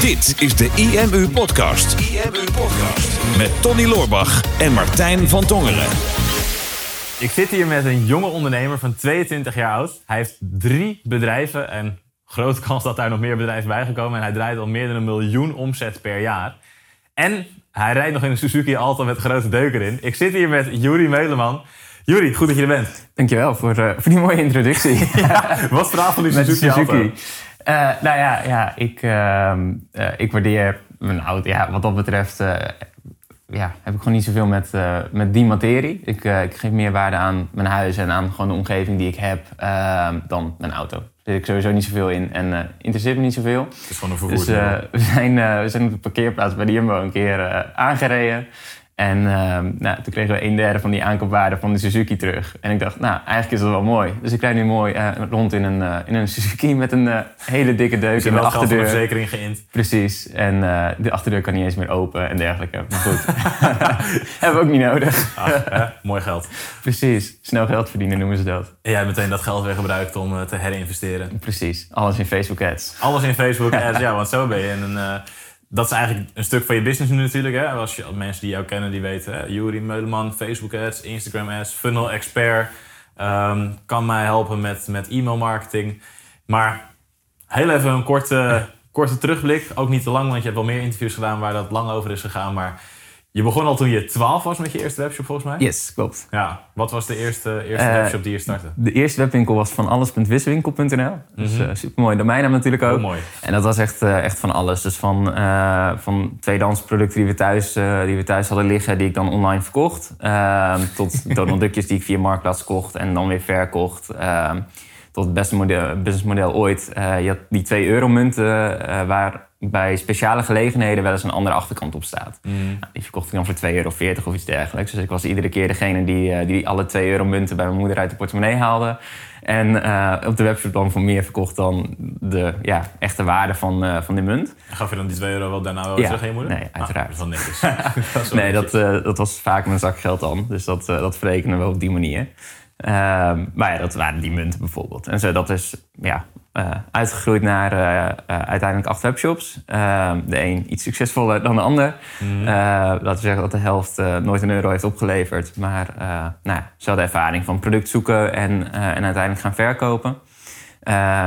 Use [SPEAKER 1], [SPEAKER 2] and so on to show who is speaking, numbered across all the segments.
[SPEAKER 1] Dit is de IMU Podcast. IMU Podcast. Met Tony Loorbach en Martijn van Tongeren.
[SPEAKER 2] Ik zit hier met een jonge ondernemer van 22 jaar oud. Hij heeft drie bedrijven en grote kans dat daar nog meer bedrijven bij gekomen. En hij draait al meer dan een miljoen omzet per jaar. En hij rijdt nog in een Suzuki Alta met grote deuken in. Ik zit hier met Juri Meuleman. Juri, goed dat je er bent.
[SPEAKER 3] Dankjewel voor, uh, voor die mooie introductie.
[SPEAKER 2] ja, wat is verhaal van die Suzuki,
[SPEAKER 3] Suzuki. Uh, nou ja, ja ik, uh, ik waardeer mijn auto. Ja, wat dat betreft ja, heb ik gewoon niet zoveel met, met die materie. Ik, ik geef meer waarde aan mijn huis en aan gewoon de omgeving die ik heb dan mijn auto. Daar zit ik sowieso niet zoveel in en interesseert me niet zoveel.
[SPEAKER 2] Het is gewoon een
[SPEAKER 3] Dus we, zijn, we zijn op de parkeerplaats bij de Jumbo een keer aangereden. En uh, nou, toen kregen we een derde van die aankoopwaarde van de Suzuki terug. En ik dacht, nou, eigenlijk is dat wel mooi. Dus ik rijd nu mooi uh, rond in een, uh, in een Suzuki met een uh, hele dikke deuk in de achterdeur.
[SPEAKER 2] de verzekering geïnd.
[SPEAKER 3] Precies. En de achterdeur kan niet eens meer open en dergelijke. Maar goed, hebben we ook niet nodig.
[SPEAKER 2] Ach, mooi geld.
[SPEAKER 3] Precies. Snel geld verdienen noemen ze dat.
[SPEAKER 2] En jij hebt meteen dat geld weer gebruikt om te herinvesteren.
[SPEAKER 3] Precies. Alles in Facebook ads.
[SPEAKER 2] Alles in Facebook ads, ja. Want zo ben je een dat is eigenlijk een stuk van je business nu natuurlijk. Hè? Als je mensen die jou kennen, die weten. Hè? Juri Meuleman, Facebook ads, Instagram ads, funnel expert. Um, kan mij helpen met, met e-mail marketing. Maar heel even een korte, korte terugblik. Ook niet te lang, want je hebt wel meer interviews gedaan waar dat lang over is gegaan. Maar je begon al toen je 12 was met je eerste webshop, volgens mij?
[SPEAKER 3] Yes, klopt.
[SPEAKER 2] Ja. Wat was de eerste, eerste uh, webshop die je startte?
[SPEAKER 3] De eerste webwinkel was van alles.wiswinkel.nl. Mm -hmm. Dus uh, supermooi domeinnaam natuurlijk ook.
[SPEAKER 2] Mooi.
[SPEAKER 3] En dat was echt, uh, echt van alles. Dus van, van tweedehands producten die we, thuis, die we thuis hadden liggen, die ik dan online verkocht. Ehm, tot Donald Duckjes die ik via Marktplaats kocht en dan weer verkocht. Ehm, tot het beste model, businessmodel ooit. je had die 2 euro munten waar bij speciale gelegenheden wel eens een andere achterkant op staat.
[SPEAKER 2] Mm.
[SPEAKER 3] Nou, die verkocht ik dan voor 2,40 euro of iets dergelijks. Dus ik was iedere keer degene die, die alle 2 euro munten bij mijn moeder uit de portemonnee haalde. En uh, op de webshop dan voor meer verkocht dan de ja, echte waarde van, uh, van die munt.
[SPEAKER 2] En gaf je dan die 2 euro wel daarna wel
[SPEAKER 3] ja,
[SPEAKER 2] terug aan je moeder?
[SPEAKER 3] Nee, uiteraard.
[SPEAKER 2] Ah, dat is
[SPEAKER 3] netjes. nee, dat, uh, dat was vaak mijn zakgeld dan. Dus dat, dat verrekenen we op die manier. Ehm, maar ja, dat waren die munten bijvoorbeeld. En zo, dat is ja, uh, uitgegroeid naar uh, uh, uiteindelijk acht webshops. Ehm, de een iets succesvoller dan de ander.
[SPEAKER 2] Mm.
[SPEAKER 3] laten we zeggen dat de helft nooit een euro heeft opgeleverd. Maar nou, ze hadden ervaring van product zoeken en, en uiteindelijk gaan verkopen.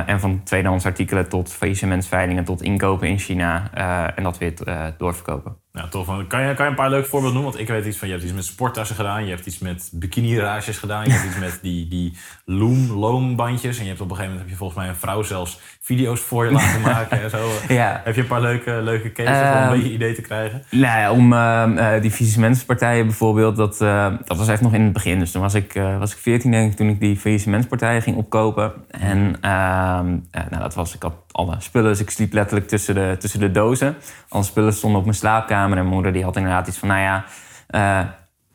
[SPEAKER 3] en van tweedehands artikelen tot faillissementsveilingen tot inkopen in China. en dat weer doorverkopen.
[SPEAKER 2] Nou, tof. Kan je, kan je een paar leuke voorbeelden noemen? Want ik weet iets van, je hebt iets met sporttassen gedaan. Je hebt iets met bikini-rages gedaan. Je hebt iets met die, die loom, loombandjes. En je hebt op een gegeven moment, heb je volgens mij een vrouw zelfs video's voor je laten maken en zo.
[SPEAKER 3] Ja.
[SPEAKER 2] Heb je een paar leuke, leuke cases um, om een beetje idee te krijgen?
[SPEAKER 3] Nou ja, om uh, die faillissementspartijen bijvoorbeeld, dat, uh, dat was echt nog in het begin. Dus toen was ik, uh, was ik 14 denk ik, toen ik die faillissementspartijen ging opkopen. En nou, dat was, ik had alle spullen, dus ik sliep letterlijk tussen de, tussen de dozen. Alle spullen stonden op mijn slaapkamer. Mijn moeder die had inderdaad iets van, nou ja, uh,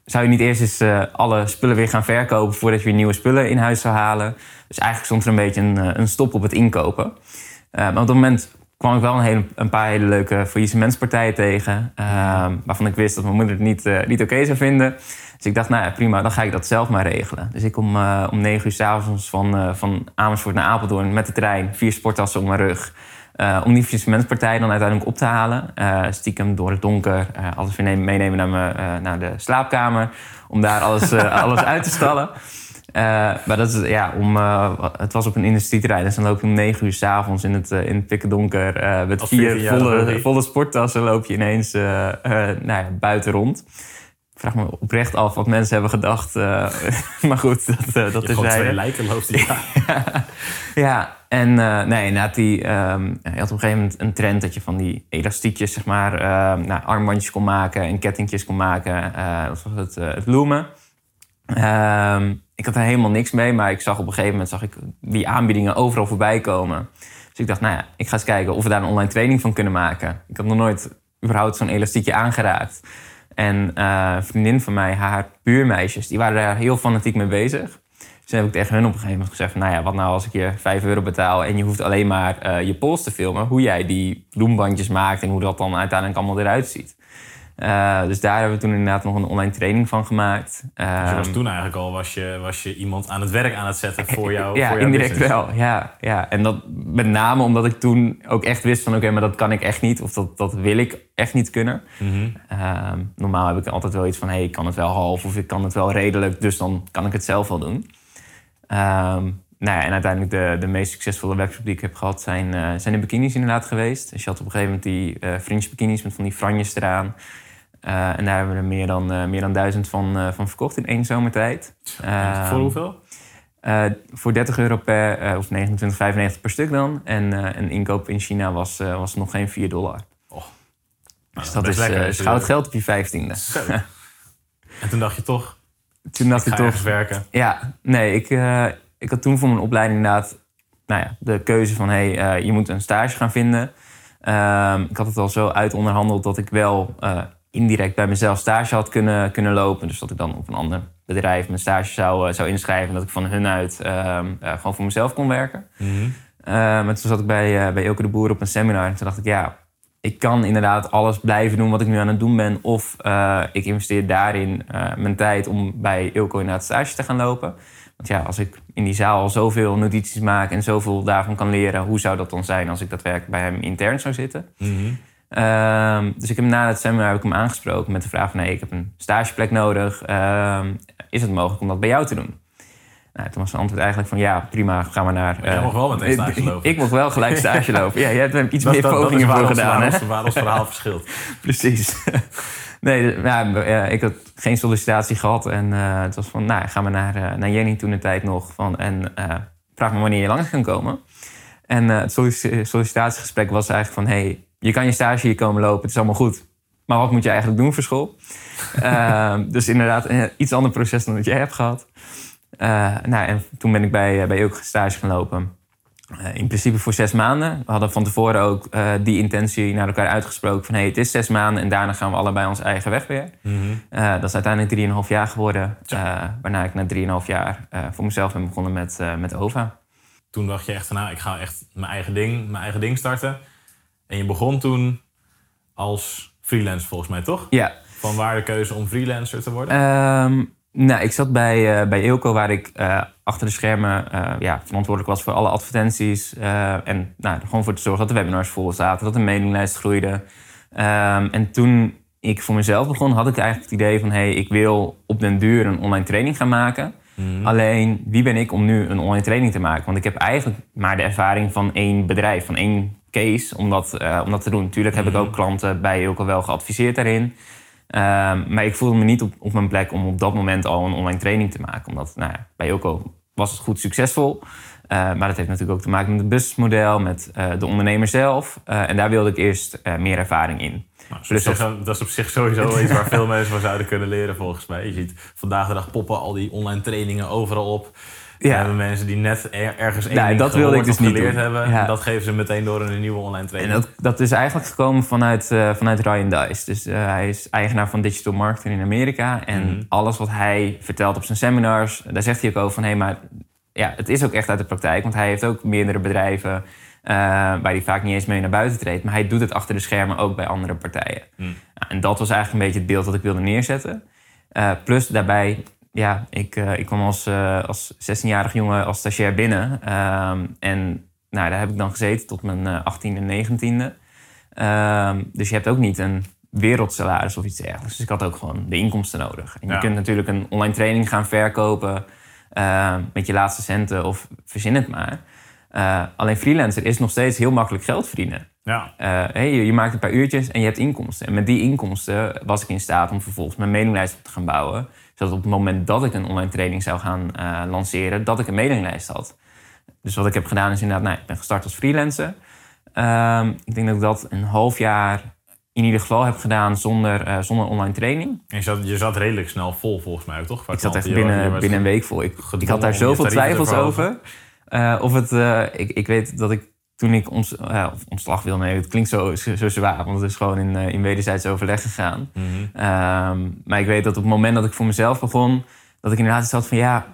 [SPEAKER 3] zou je niet eerst eens uh, alle spullen weer gaan verkopen voordat je weer nieuwe spullen in huis zou halen? Dus eigenlijk stond er een beetje een, een stop op het inkopen. Maar op dat moment kwam ik wel een, hele, een paar hele leuke faillissementspartijen tegen. waarvan ik wist dat mijn moeder het niet, niet oké zou vinden. Dus ik dacht, nou ja, prima, dan ga ik dat zelf maar regelen. Dus ik om, om negen uur s'avonds van, van Amersfoort naar Apeldoorn met de trein, vier sporttassen op mijn rug. Uh, om die faillissementspartij dan uiteindelijk op te halen. Uh, stiekem door het donker uh, alles weer meenemen naar, me, naar de slaapkamer. Om daar alles, alles uit te stallen. maar dat is, ja, om, het was op een industrieterrein. Dus dan loop je om negen uur s'avonds in het, in het pikke donker... met
[SPEAKER 2] Als
[SPEAKER 3] vier volle, volle sporttassen loop je ineens nou ja, buiten rond. Ik vraag me oprecht af wat mensen hebben gedacht. maar goed, dat, dat
[SPEAKER 2] je
[SPEAKER 3] is
[SPEAKER 2] hij. twee lijken loopt die
[SPEAKER 3] ja. ja, en uh, nee, die, um, je had op een gegeven moment een trend dat je van die elastiekjes, zeg maar, uh, nou, armbandjes kon maken en kettingjes kon maken. Uh, dat was het, het loomen. Um, ik had er helemaal niks mee, maar ik zag op een gegeven moment zag ik die aanbiedingen overal voorbij komen. Dus ik dacht, nou ja, ik ga eens kijken of we daar een online training van kunnen maken. Ik had nog nooit überhaupt zo'n elastiekje aangeraakt. En een vriendin van mij, haar buurmeisjes, die waren daar heel fanatiek mee bezig. Dus toen heb ik tegen hun op een gegeven moment gezegd... nou ja, wat nou als ik je 5 euro betaal... en je hoeft alleen maar uh, je pols te filmen... hoe jij die bloembandjes maakt en hoe dat dan uiteindelijk allemaal eruit ziet. Uh, dus daar hebben we toen inderdaad nog een online training van gemaakt.
[SPEAKER 2] dus je was
[SPEAKER 3] Ehm,
[SPEAKER 2] toen eigenlijk al was je, was je iemand aan het werk aan het zetten voor jou.
[SPEAKER 3] ja,
[SPEAKER 2] voor jouw
[SPEAKER 3] indirect
[SPEAKER 2] business.
[SPEAKER 3] wel. Ja, ja. En dat met name omdat ik toen ook echt wist van... oké, maar dat kan ik echt niet. Of dat, dat wil ik echt niet kunnen.
[SPEAKER 2] Mhm.
[SPEAKER 3] Ehm, normaal heb ik altijd wel iets van... hey, ik kan het wel half of ik kan het wel redelijk... dus dan kan ik het zelf wel doen. Ehm, nou ja, en uiteindelijk de, de meest succesvolle webshop die ik heb gehad... zijn, eh, zijn de bikinis inderdaad geweest. Dus je had op een gegeven moment die eh fringe bikinis... met van die franjes eraan. Eh, en daar hebben we er meer dan, meer dan duizend van, van verkocht in één zomertijd. Ehm,
[SPEAKER 2] voor hoeveel?
[SPEAKER 3] voor 30 euro per, of 29,95 per stuk dan. En een inkoop in China was, was nog geen 4 dollar.
[SPEAKER 2] Oh.
[SPEAKER 3] Dus
[SPEAKER 2] Nou,
[SPEAKER 3] dat is
[SPEAKER 2] lekker als je-
[SPEAKER 3] goud geld op je vijftiende.
[SPEAKER 2] En toen dacht je toch,
[SPEAKER 3] Toen dacht
[SPEAKER 2] ik
[SPEAKER 3] ik toch,
[SPEAKER 2] werken.
[SPEAKER 3] ja, nee, ik, eh, ik had toen voor mijn opleiding inderdaad nou ja, de keuze van hey, eh, je moet een stage gaan vinden. Ehm, ik had het al zo uitonderhandeld dat ik wel eh, indirect bij mezelf stage had kunnen, kunnen lopen. Dus dat ik dan op een ander bedrijf mijn stage zou, zou inschrijven. En dat ik van hun uit ehm, eh, gewoon voor mezelf kon werken.
[SPEAKER 2] Mhm.
[SPEAKER 3] Maar toen zat ik bij, bij Ilke de Boer op een seminar. En toen dacht ik, ja, ik kan inderdaad alles blijven doen wat ik nu aan het doen ben. Of eh, ik investeer daarin eh, mijn tijd om bij Ilko inderdaad stage te gaan lopen. Want ja, als ik in die zaal al zoveel notities maak en zoveel daarvan kan leren... hoe zou dat dan zijn als ik daadwerkelijk bij hem intern zou zitten?
[SPEAKER 2] Mhm.
[SPEAKER 3] Ehm, dus ik heb na het seminar heb ik hem aangesproken met de vraag van... nee, ik heb een stageplek nodig. Ehm, is het mogelijk om dat bij jou te doen? Nou, toen was zijn antwoord eigenlijk van ja, prima, ga maar naar...
[SPEAKER 2] jij
[SPEAKER 3] eh,
[SPEAKER 2] mocht wel meteen stage lopen.
[SPEAKER 3] Ik mocht wel gelijk stage lopen. Ja, jij hebt er iets
[SPEAKER 2] Dat,
[SPEAKER 3] meer
[SPEAKER 2] dat, dat
[SPEAKER 3] pogingen voor
[SPEAKER 2] ons,
[SPEAKER 3] gedaan.
[SPEAKER 2] ons, waar ons verhaal verschilt.
[SPEAKER 3] Precies. nee, ik had geen sollicitatie gehad. En eh, het was van, nou, ga maar naar, eh, naar Jenny toen de tijd nog. Van, en eh, vraag me wanneer je langs kan komen. En eh, het sollici- sollicitatiegesprek was eigenlijk van... hey, je kan je stage hier komen lopen, het is allemaal goed. Maar wat moet je eigenlijk doen voor school? Eh, dus inderdaad, een iets ander proces dan dat jij hebt gehad. Eh, nou, en toen ben ik bij, eh, bij Ilke stage gaan lopen. Eh, in principe voor zes maanden. We hadden van tevoren ook die intentie naar elkaar uitgesproken van... hey, het is zes maanden en daarna gaan we allebei onze eigen weg weer.
[SPEAKER 2] Mhm.
[SPEAKER 3] Dat is uiteindelijk drieënhalf jaar geworden. waarna ik na drieënhalf jaar voor mezelf ben begonnen met, met OVA.
[SPEAKER 2] Toen dacht je echt van, nou, ik ga echt mijn eigen ding, mijn eigen ding starten. En je begon toen als freelance volgens mij, toch?
[SPEAKER 3] Ja,
[SPEAKER 2] Van waar de keuze om freelancer te worden?
[SPEAKER 3] Ehm, nou, ik zat bij, eh bij Eelco, waar ik eh, achter de schermen eh, ja, verantwoordelijk was voor alle advertenties. en nou, gewoon voor te zorgen dat de webinars vol zaten, dat de mailinglijst groeide. Ehm, en toen ik voor mezelf begon, had ik eigenlijk het idee van... hey, ik wil op den duur een online training gaan maken.
[SPEAKER 2] Mhm.
[SPEAKER 3] Alleen, wie ben ik om nu een online training te maken? Want ik heb eigenlijk maar de ervaring van één bedrijf, van één case om dat, om dat te doen. Natuurlijk heb ik ook klanten bij Eelco wel geadviseerd daarin. Ehm, maar ik voelde me niet op, op mijn plek om op dat moment al een online training te maken. Omdat nou ja, bij Ilko was het goed succesvol. Eh, maar dat heeft natuurlijk ook te maken met het businessmodel, met eh, de ondernemer zelf. Eh, en daar wilde ik eerst meer ervaring in.
[SPEAKER 2] Nou, dat, op zich, dat is op zich sowieso iets waar veel mensen van zouden kunnen leren volgens mij. Je ziet vandaag de dag poppen al die online trainingen overal op.
[SPEAKER 3] Ja.
[SPEAKER 2] We hebben mensen die net er- ergens één ding
[SPEAKER 3] dat wilde ik dus niet
[SPEAKER 2] geleerd
[SPEAKER 3] doen.
[SPEAKER 2] hebben.
[SPEAKER 3] Ja.
[SPEAKER 2] Dat geven ze meteen door in een nieuwe online
[SPEAKER 3] En
[SPEAKER 2] training.
[SPEAKER 3] dat, dat is eigenlijk gekomen vanuit, eh, vanuit Ryan Dice. Dus eh, hij is eigenaar van digital marketing in Amerika. En
[SPEAKER 2] Mhm.
[SPEAKER 3] alles wat hij vertelt op zijn seminars, daar zegt hij ook over van... hé, maar ja, het is ook echt uit de praktijk. Want hij heeft ook meerdere bedrijven eh, waar hij vaak niet eens mee naar buiten treedt. Maar hij doet het achter de schermen ook bij andere partijen.
[SPEAKER 2] Mhm.
[SPEAKER 3] En dat was eigenlijk een beetje het beeld dat ik wilde neerzetten. Plus daarbij, ja, ik, eh, ik kwam als, eh, als 16-jarig jongen als stagiair binnen. Ehm, en nou, daar heb ik dan gezeten tot mijn eh 18e en 19e. Ehm, dus je hebt ook niet een wereldsalaris of iets dergelijks. Dus ik had ook gewoon de inkomsten nodig. En je kunt natuurlijk een online training gaan verkopen ehm, met je laatste centen of verzin het maar. Eh, alleen freelancer is nog steeds heel makkelijk geld verdienen.
[SPEAKER 2] Ja,
[SPEAKER 3] Eh, hey, je, je maakt een paar uurtjes en je hebt inkomsten. En met die inkomsten was ik in staat om vervolgens mijn mailinglijst op te gaan bouwen. Zodat op het moment dat ik een online training zou gaan eh, lanceren, dat ik een mailinglijst had. Dus wat ik heb gedaan is inderdaad, nou, ik ben gestart als freelancer. Ehm, ik denk dat ik dat een half jaar in ieder geval heb gedaan zonder, eh, zonder online training.
[SPEAKER 2] en je zat, je zat redelijk snel vol volgens mij ook, toch?
[SPEAKER 3] Ik zat echt binnen, binnen een week vol. Ik, had daar zoveel twijfels over. Eh, of het, ik, ik weet dat ik toen ik ons, of ontslag wil nemen, het klinkt zo, zo, zwaar, want het is gewoon in, eh, in wederzijds overleg gegaan.
[SPEAKER 2] Mhm.
[SPEAKER 3] Ehm, maar ik weet dat op het moment dat ik voor mezelf begon, dat ik inderdaad had van ja,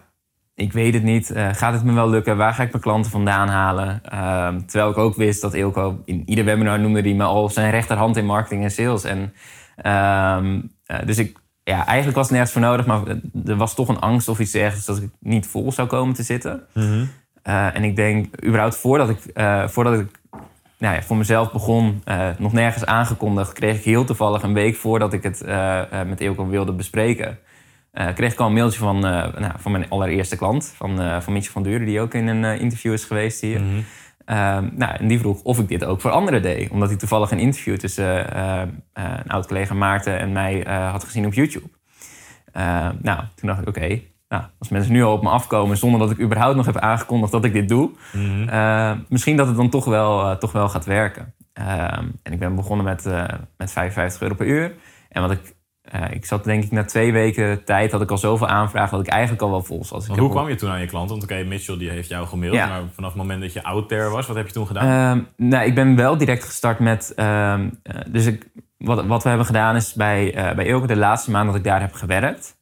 [SPEAKER 3] ik weet het niet. Eh, gaat het me wel lukken? Waar ga ik mijn klanten vandaan halen? Ehm, terwijl ik ook wist dat Ilko in ieder webinar noemde hij me al zijn rechterhand in marketing en sales. En, ehm, eh, dus ik, ja, eigenlijk was het nergens voor nodig, maar er was toch een angst of iets ergens dat ik niet vol zou komen te zitten.
[SPEAKER 2] Mhm.
[SPEAKER 3] Eh, en ik denk, überhaupt voordat ik, voordat ik nou ja, voor mezelf begon, nog nergens aangekondigd, kreeg ik heel toevallig een week voordat ik het met Ilko wilde bespreken kreeg ik al een mailtje van, nou, van mijn allereerste klant, van, van Mietje van Duren, die ook in een interview is geweest hier. Mm nou, en die vroeg of ik dit ook voor anderen deed, omdat hij toevallig een interview tussen een oud collega Maarten en mij had gezien op YouTube. nou, toen dacht ik, oké, nou, als mensen nu al op me afkomen zonder dat ik überhaupt nog heb aangekondigd dat ik dit doe, mhm. misschien dat het dan toch wel, toch wel gaat werken. Ehm, en ik ben begonnen met, met 55 euro per uur. En wat ik ik zat denk ik na twee weken tijd had ik al zoveel aanvragen dat ik eigenlijk al wel vol zat.
[SPEAKER 2] hoe kwam je toen aan je klant? Want oké, Mitchell die heeft jou gemaild, maar vanaf het moment dat je out there was, wat heb je toen gedaan?
[SPEAKER 3] Uh, nou, ik ben wel direct gestart met. Uh, dus ik, wat, wat we hebben gedaan is bij, bij Ilke de laatste maand dat ik daar heb gewerkt.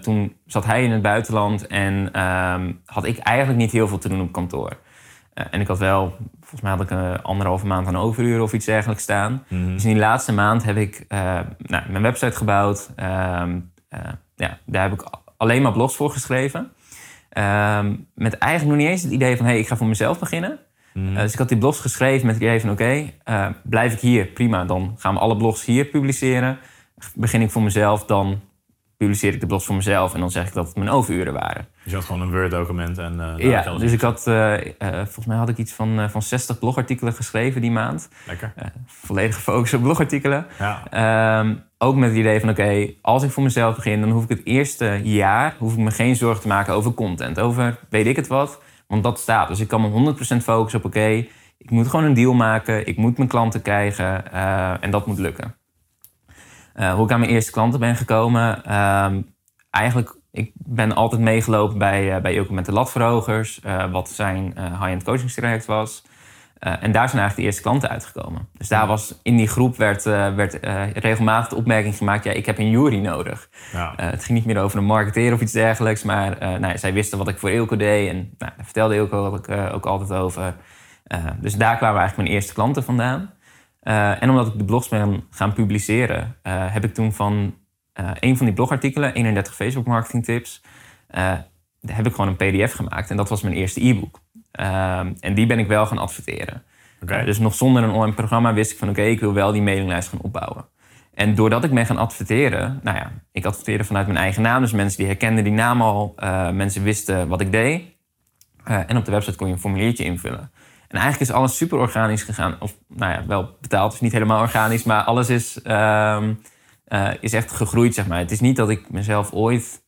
[SPEAKER 3] Toen zat hij in het buitenland en ehm, had ik eigenlijk niet heel veel te doen op kantoor. en ik had wel volgens mij had ik een anderhalve maand aan overuren of iets dergelijks staan. Mhm. Dus in die laatste maand heb ik uh, nou, mijn website gebouwd. Ehm, eh, ja, daar heb ik alleen maar blogs voor geschreven. Ehm, met eigenlijk nog niet eens het idee van... hey, ik ga voor mezelf beginnen. Mhm. Eh, dus ik had die blogs geschreven met het idee van... oké, blijf ik hier, prima. Dan gaan we alle blogs hier publiceren. Begin ik voor mezelf, dan publiceer ik de blogs voor mezelf en dan zeg ik dat het mijn overuren waren.
[SPEAKER 2] Dus je had gewoon een Word-document en...
[SPEAKER 3] Uh, ja, dus ik had, uh, volgens mij had ik iets van, van 60 blogartikelen geschreven die maand.
[SPEAKER 2] Lekker.
[SPEAKER 3] volledig gefocust op blogartikelen.
[SPEAKER 2] Ja.
[SPEAKER 3] Ehm, ook met het idee van, oké, als ik voor mezelf begin... dan hoef ik het eerste jaar hoef ik me geen zorgen te maken over content. Over weet ik het wat, want dat staat. Dus ik kan me 100% focussen op, oké, ik moet gewoon een deal maken. Ik moet mijn klanten krijgen en dat moet lukken. Uh, hoe ik aan mijn eerste klanten ben gekomen. Uh, eigenlijk, ik ben altijd meegelopen bij, uh, bij Ilke met de latverhogers. Eh, wat zijn high-end coachingstraject was. en daar zijn eigenlijk de eerste klanten uitgekomen. Dus daar was, in die groep werd, werd regelmatig de opmerking gemaakt... ja, ik heb een jury nodig.
[SPEAKER 2] Ja.
[SPEAKER 3] het ging niet meer over een marketeer of iets dergelijks... maar nou, zij wisten wat ik voor Ilko deed. En nou, daar vertelde Ilko ook, ook altijd over. dus daar kwamen eigenlijk mijn eerste klanten vandaan. Uh, en omdat ik de blogs ben gaan publiceren, uh, heb ik toen van uh, een van die blogartikelen, 31 Facebook marketing tips, heb ik gewoon een PDF gemaakt. En dat was mijn eerste e-book. en die ben ik wel gaan adverteren.
[SPEAKER 2] Okay.
[SPEAKER 3] dus nog zonder een online programma wist ik van oké, ik wil wel die mailinglijst gaan opbouwen. En doordat ik mee gaan adverteren, nou ja, ik adverteerde vanuit mijn eigen naam. Dus mensen die herkenden die naam al, mensen wisten wat ik deed. en op de website kon je een formuliertje invullen. En eigenlijk is alles super organisch gegaan. Of nou ja, wel betaald, dus niet helemaal organisch. Maar alles is, uh, uh, is echt gegroeid, zeg maar. Het is niet dat ik mezelf ooit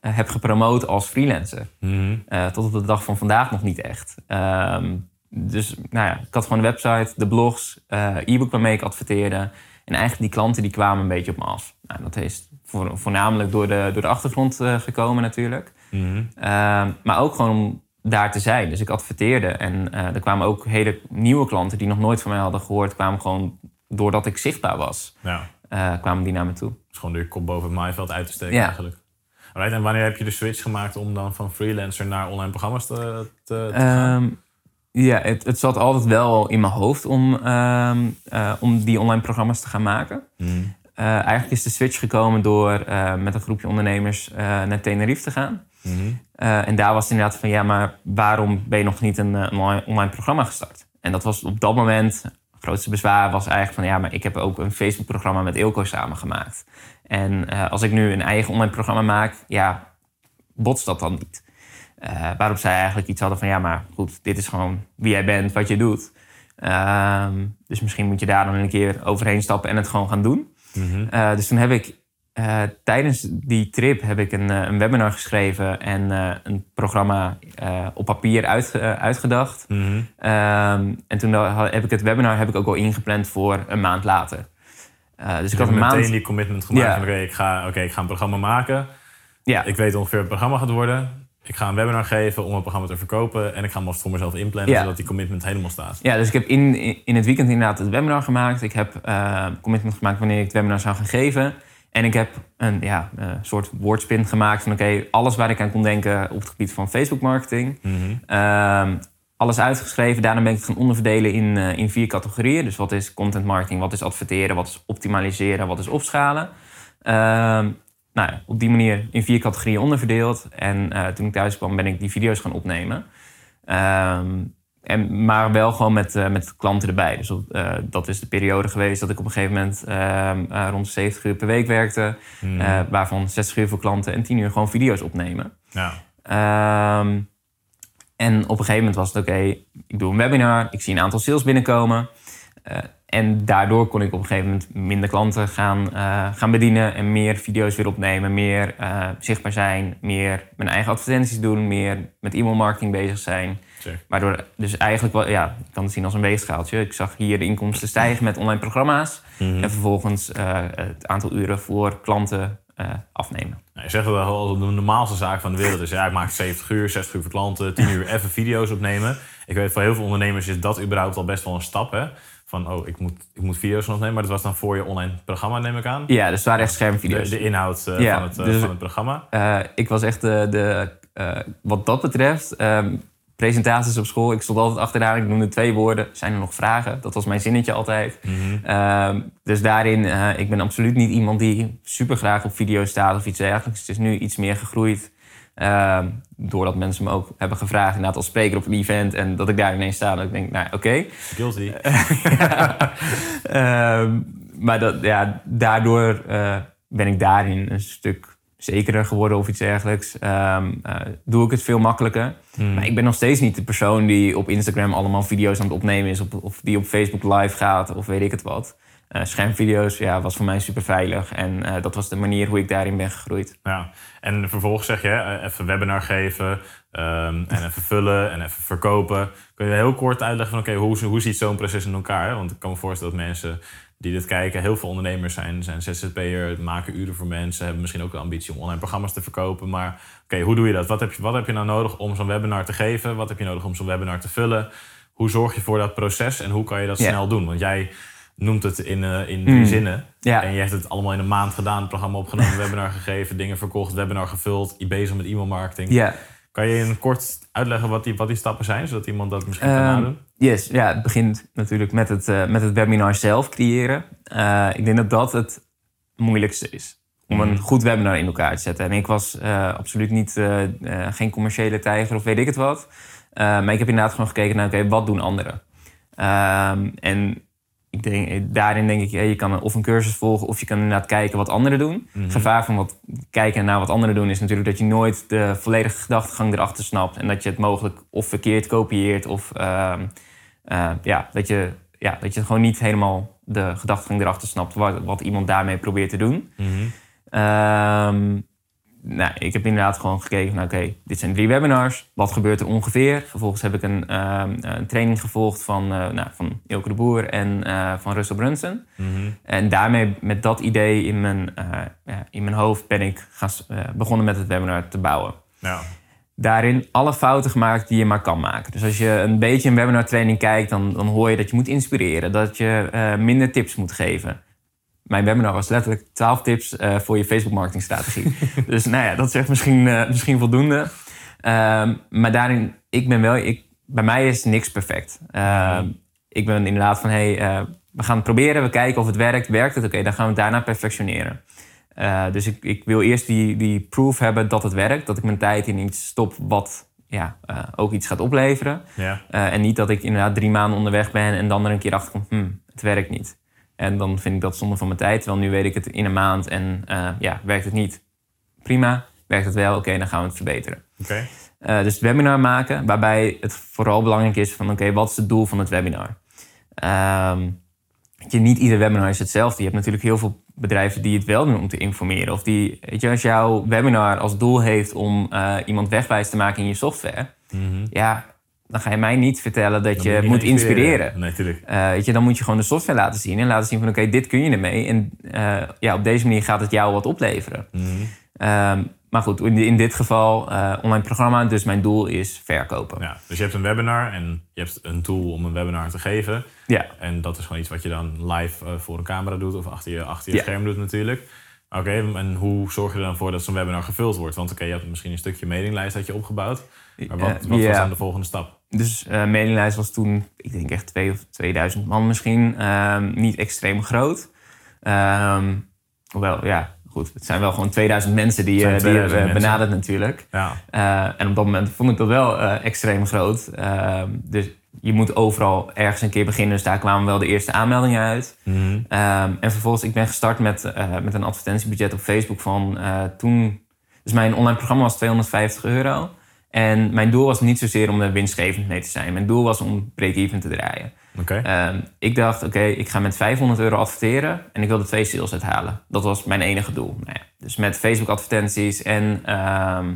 [SPEAKER 3] uh, heb gepromoot als freelancer.
[SPEAKER 2] Mm
[SPEAKER 3] tot op de dag van vandaag nog niet echt. Ehm, dus nou ja, ik had gewoon een website, de blogs, e-book waarmee ik adverteerde. En eigenlijk die klanten die kwamen een beetje op me af. Nou, dat is voornamelijk door de, door de achtergrond gekomen natuurlijk.
[SPEAKER 2] Mm
[SPEAKER 3] maar ook gewoon daar te zijn. Dus ik adverteerde en uh, er kwamen ook hele nieuwe klanten die nog nooit van mij hadden gehoord, kwamen gewoon doordat ik zichtbaar was,
[SPEAKER 2] ja.
[SPEAKER 3] uh, kwamen die naar me toe.
[SPEAKER 2] Dus gewoon door je kop boven het maaiveld uit te steken
[SPEAKER 3] ja.
[SPEAKER 2] eigenlijk. Right, en wanneer heb je de switch gemaakt om dan van freelancer naar online programma's te, te, te gaan?
[SPEAKER 3] Um, ja, het, het, zat altijd wel in mijn hoofd om, um, uh, om die online programma's te gaan maken.
[SPEAKER 2] Mm.
[SPEAKER 3] eigenlijk is de switch gekomen door met een groepje ondernemers naar Tenerife te gaan.
[SPEAKER 2] Mhm.
[SPEAKER 3] Uh, en daar was het inderdaad van, ja, maar waarom ben je nog niet een, een online programma gestart? En dat was op dat moment, het grootste bezwaar was eigenlijk van, ja, maar ik heb ook een Facebook-programma met Ilko samengemaakt. En uh, als ik nu een eigen online programma maak, ja, botst dat dan niet? Uh, waarop zij eigenlijk iets hadden van, ja, maar goed, dit is gewoon wie jij bent, wat je doet. Ehm, dus misschien moet je daar dan een keer overheen stappen en het gewoon gaan doen.
[SPEAKER 2] Mhm.
[SPEAKER 3] dus toen heb ik uh, tijdens die trip heb ik een, een webinar geschreven en uh, een programma uh, op papier uit, uitgedacht.
[SPEAKER 2] Mm -hmm.
[SPEAKER 3] um, en toen heb ik het webinar heb ik ook al ingepland voor een maand later. dus ik had een
[SPEAKER 2] meteen
[SPEAKER 3] maand...
[SPEAKER 2] die commitment gemaakt van oké, okay, ik, ga, okay, ik ga een programma maken.
[SPEAKER 3] Ja.
[SPEAKER 2] Ik weet ongeveer wat het programma gaat worden. Ik ga een webinar geven om het programma te verkopen. En ik ga hem voor mezelf inplannen,
[SPEAKER 3] Ja.
[SPEAKER 2] zodat die commitment helemaal staat.
[SPEAKER 3] Ja, dus ik heb in, in het weekend inderdaad het webinar gemaakt. Ik heb commitment gemaakt wanneer ik het webinar zou gaan geven. En ik heb een ja, uh, soort woordspin gemaakt van oké, alles waar ik aan kon denken op het gebied van Facebook marketing. Ehm, alles uitgeschreven. Daarna ben ik het gaan onderverdelen in, uh, in vier categorieën. Dus wat is content marketing, wat is adverteren, wat is optimaliseren, wat is opschalen. Ehm, nou ja, op die manier in vier categorieën onderverdeeld. En uh, toen ik thuis kwam ben ik die video's gaan opnemen. Um, en, maar wel gewoon met, uh, met klanten erbij. Dus uh, dat is de periode geweest dat ik op een gegeven moment uh, rond 70 uur per week werkte. Mm. waarvan 60 uur voor klanten en 10 uur gewoon video's opnemen. Ja. Um, en op een gegeven moment was het oké, okay, ik doe een webinar, ik zie een aantal sales binnenkomen. En daardoor kon ik op een gegeven moment minder klanten gaan, gaan bedienen en meer video's weer opnemen, meer zichtbaar zijn, meer mijn eigen advertenties doen, meer met e-mail marketing bezig zijn. Waardoor, dus eigenlijk, wel, ja, ik kan het zien als een weegschaaltje. Ik zag hier de inkomsten stijgen met online programma's. Mhm. En vervolgens uh, het aantal uren voor klanten afnemen.
[SPEAKER 2] Nou, je zegt wel de normaalste zaak van de wereld is... ja, ik maak 70 uur, 60 uur voor klanten, 10 uur even video's opnemen. Ik weet voor heel veel ondernemers is dat überhaupt al best wel een stap, hè? Van, oh, ik moet, ik moet video's opnemen. Maar dat was dan voor je online programma, neem ik aan?
[SPEAKER 3] Ja, dus het waren echt schermvideo's.
[SPEAKER 2] De, de inhoud uh, ja, van, het, dus, van het programma.
[SPEAKER 3] ik was echt de... de wat dat betreft... Um, presentaties op school. Ik stond altijd achteraan. Ik noemde twee woorden. Zijn er nog vragen? Dat was mijn zinnetje altijd. Mhm. Ehm, dus daarin, ik ben absoluut niet iemand die super graag op video staat of iets dergelijks. Het is nu iets meer gegroeid. Uh, doordat mensen me ook hebben gevraagd, inderdaad als spreker op een event. En dat ik daar ineens sta. Dat ik denk, nou oké. Okay.
[SPEAKER 2] Guilty.
[SPEAKER 3] uh, maar dat, ja, daardoor uh, ben ik daarin een stuk zekerder geworden of iets dergelijks. Um, uh, doe ik het veel makkelijker. Hmm. Maar ik ben nog steeds niet de persoon die op Instagram allemaal video's aan het opnemen is. Of, of die op Facebook live gaat of weet ik het wat. Uh, schermvideo's ja, was voor mij super veilig. En uh, dat was de manier hoe ik daarin ben gegroeid.
[SPEAKER 2] Ja. En vervolgens zeg je, even webinar geven um, en even vullen en even verkopen. Kun je heel kort uitleggen van oké, okay, hoe, hoe ziet zo'n proces in elkaar? Want ik kan me voorstellen dat mensen die dit kijken. Heel veel ondernemers zijn, zijn ZZP'er, maken uren voor mensen, hebben misschien ook de ambitie om online programma's te verkopen. Maar oké, hoe doe je dat? Wat heb je, wat heb je nou nodig om zo'n webinar te geven? Wat heb je nodig om zo'n webinar te vullen? Hoe zorg je voor dat proces en hoe kan je dat snel doen? Want jij noemt het in, uh, in drie mm. zinnen. En je hebt het allemaal in een maand gedaan, het programma opgenomen, webinar gegeven, dingen verkocht, webinar gevuld, bezig met e-mailmarketing. Ja. Kan je in kort uitleggen wat die, wat die stappen zijn, zodat iemand dat misschien kan um, nadoen?
[SPEAKER 3] Yes, ja, het begint natuurlijk met het, uh, met het webinar zelf creëren. Uh, ik denk dat dat het moeilijkste is. Om een mhm. goed webinar in elkaar te zetten. En ik was absoluut niet, geen commerciële tijger of weet ik het wat. maar ik heb inderdaad gewoon gekeken naar, oké, wat doen anderen? Um, en denk, daarin denk ik, je kan of een cursus volgen of je kan inderdaad kijken wat anderen doen. Het mhm. gevaar van wat kijken naar wat anderen doen is natuurlijk dat je nooit de volledige gedachtegang erachter snapt. En dat je het mogelijk of verkeerd kopieert of uh, uh, ja, dat, je, ja, dat je gewoon niet helemaal de gedachtegang erachter snapt wat, wat iemand daarmee probeert te doen. Mm nou, ik heb inderdaad gewoon gekeken naar, oké, dit zijn drie webinars. Wat gebeurt er ongeveer? Vervolgens heb ik een, ehm, een training gevolgd van, uh, nou, van Ilke de Boer en uh, van Russell Brunson. Mhm. En daarmee, met dat idee in mijn, uh, in mijn hoofd, ben ik begonnen met het webinar te bouwen. Ja. Daarin alle fouten gemaakt die je maar kan maken. Dus als je een beetje een webinar training kijkt, dan, dan hoor je dat je moet inspireren. Dat je minder tips moet geven mijn webinar was letterlijk 12 tips uh, voor je Facebook marketing strategie. dus nou ja, dat is echt misschien, uh, misschien voldoende. Uh, maar daarin, ik ben wel, ik, bij mij is niks perfect. Ehm, ik ben inderdaad van, hey, uh, we gaan het proberen, we kijken of het werkt. Werkt het? Oké, dan gaan we het daarna perfectioneren. dus ik, ik wil eerst die, die proof hebben dat het werkt. Dat ik mijn tijd in iets stop wat ja, ook iets gaat opleveren. Ja. en niet dat ik inderdaad drie maanden onderweg ben en dan er een keer achter kom, hmm, het werkt niet. En dan vind ik dat zonde van mijn tijd. Terwijl nu weet ik het in een maand en uh, ja, werkt het niet. Prima. Werkt het wel? Oké, dan gaan we het verbeteren.
[SPEAKER 2] Okay.
[SPEAKER 3] Uh, dus het webinar maken, waarbij het vooral belangrijk is van oké, wat is het doel van het webinar? Um, je, niet ieder webinar is hetzelfde. Je hebt natuurlijk heel veel bedrijven die het wel doen om te informeren. Of die, weet je, als jouw webinar als doel heeft om uh, iemand wegwijs te maken in je software, mm -hmm. ja, dan ga je mij niet vertellen dat je, moet inspireren.
[SPEAKER 2] Nee, tuurlijk.
[SPEAKER 3] Uh, weet je, dan moet je gewoon de software laten zien. En laten zien van oké, dit kun je ermee. En uh, ja, op deze manier gaat het jou wat opleveren. Mm -hmm. um, maar goed, in, in dit geval uh, online programma. Dus mijn doel is verkopen.
[SPEAKER 2] Ja, dus je hebt een webinar en je hebt een tool om een webinar te geven.
[SPEAKER 3] Ja.
[SPEAKER 2] En dat is gewoon iets wat je dan live voor een camera doet of achter je, achter je ja. scherm doet natuurlijk. Oké, en hoe zorg je er dan voor dat zo'n webinar gevuld wordt? Want oké, je hebt misschien een stukje mailinglijst dat je opgebouwd. Maar wat,
[SPEAKER 3] Eh,
[SPEAKER 2] wat was dan de volgende stap?
[SPEAKER 3] Dus eh mailinglijst was toen, ik denk echt twee of 2000 man misschien. Ehm, niet extreem groot. Ehm, hoewel, ja, goed. Het zijn wel gewoon 2000 mensen die,
[SPEAKER 2] Het
[SPEAKER 3] je
[SPEAKER 2] zijn
[SPEAKER 3] die je
[SPEAKER 2] 2000
[SPEAKER 3] eh,
[SPEAKER 2] mensen.
[SPEAKER 3] benadert natuurlijk.
[SPEAKER 2] Ja,
[SPEAKER 3] Eh, en op dat moment vond ik dat wel eh, extreem groot. Ehm, dus je moet overal ergens een keer beginnen. Dus daar kwamen wel de eerste aanmeldingen uit.
[SPEAKER 2] Mhm.
[SPEAKER 3] En vervolgens, ik ben gestart met, eh, met een advertentiebudget op Facebook van eh, toen... Dus mijn online programma was 250 euro. En mijn doel was niet zozeer om er winstgevend mee te zijn. Mijn doel was om break-even te draaien. Ehm, ik dacht, oké, ik ga met 500 euro adverteren en ik wilde twee sales uithalen. Dat was mijn enige doel. Nou ja, dus met Facebook advertenties en, ehm,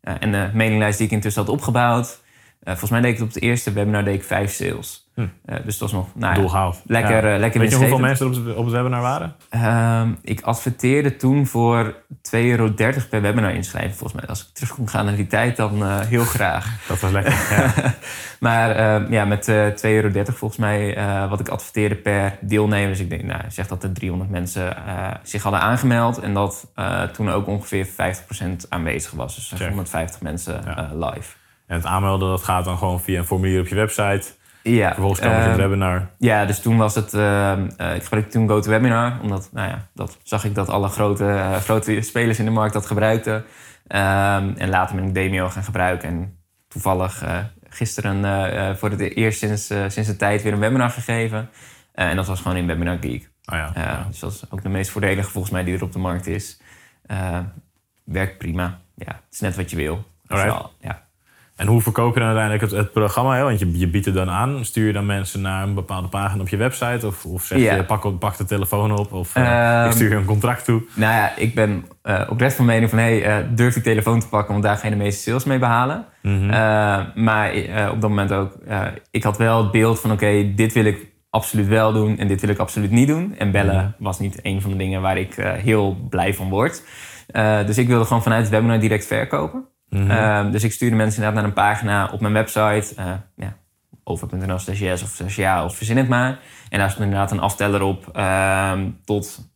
[SPEAKER 3] eh, en de mailinglijst die ik intussen had opgebouwd. Eh, volgens mij deed ik het op het eerste webinar deed ik vijf sales.
[SPEAKER 2] Hm.
[SPEAKER 3] Eh, dus dat was nog nou, lekker,
[SPEAKER 2] Ja.
[SPEAKER 3] eh, lekker
[SPEAKER 2] Weet je hoeveel mensen er op het, op het webinar waren?
[SPEAKER 3] Ehm, ik adverteerde toen voor 2,30 euro per webinar inschrijven. Volgens mij, als ik terug kon gaan naar die tijd, dan heel graag.
[SPEAKER 2] Dat was lekker. ja.
[SPEAKER 3] Maar eh, ja, met eh 2,30 euro volgens mij wat ik adverteerde per deelnemer. Dus ik denk, nou, zeg dat er 300 mensen zich hadden aangemeld. En dat toen ook ongeveer 50% aanwezig was. Dus
[SPEAKER 2] Check.
[SPEAKER 3] 150 mensen
[SPEAKER 2] Ja.
[SPEAKER 3] live.
[SPEAKER 2] En het aanmelden dat gaat dan gewoon via een formulier op je website.
[SPEAKER 3] Ja,
[SPEAKER 2] Vervolgens komen ze in het
[SPEAKER 3] eh,
[SPEAKER 2] webinar.
[SPEAKER 3] Ja, dus toen was het. eh, eh, ik gebruikte toen GoToWebinar, omdat, nou ja, dat zag ik dat alle grote, eh, grote spelers in de markt dat gebruikten. Ehm, en later ben ik Demio gaan gebruiken. En toevallig eh, gisteren voor het eerst sinds, sinds de tijd weer een webinar gegeven. En dat was gewoon in Webinar Geek.
[SPEAKER 2] Oh ja. Ja.
[SPEAKER 3] Dus dat is ook de meest voordelige volgens mij die er op de markt is. Werkt prima. Ja, het is net wat je wil.
[SPEAKER 2] Alright.
[SPEAKER 3] Vooral, ja.
[SPEAKER 2] En hoe verkoop je dan uiteindelijk het, het programma? Hè? Want je, je biedt het dan aan. Stuur je dan mensen naar een bepaalde pagina op je website? Of, of zeg
[SPEAKER 3] Ja.
[SPEAKER 2] je, pak, pak de telefoon op? Of eh,
[SPEAKER 3] Ehm,
[SPEAKER 2] ik stuur je een contract toe?
[SPEAKER 3] Nou ja, ik ben eh oprecht van mening van... Hey, eh, durf die telefoon te pakken, want daar ga je de meeste sales mee behalen.
[SPEAKER 2] Mhm.
[SPEAKER 3] Maar op dat moment ook... ik had wel het beeld van... Oké, dit wil ik absoluut wel doen en dit wil ik absoluut niet doen. En bellen
[SPEAKER 2] Mhm.
[SPEAKER 3] was niet een van de dingen waar ik heel blij van word. Dus ik wilde gewoon vanuit het webinar direct verkopen.
[SPEAKER 2] Mhm.
[SPEAKER 3] Eh, dus ik stuurde mensen inderdaad naar een pagina op mijn website. eh ja, over.nl slash yes of slash ja of verzin het maar. En daar stond inderdaad een afteller op ehm, tot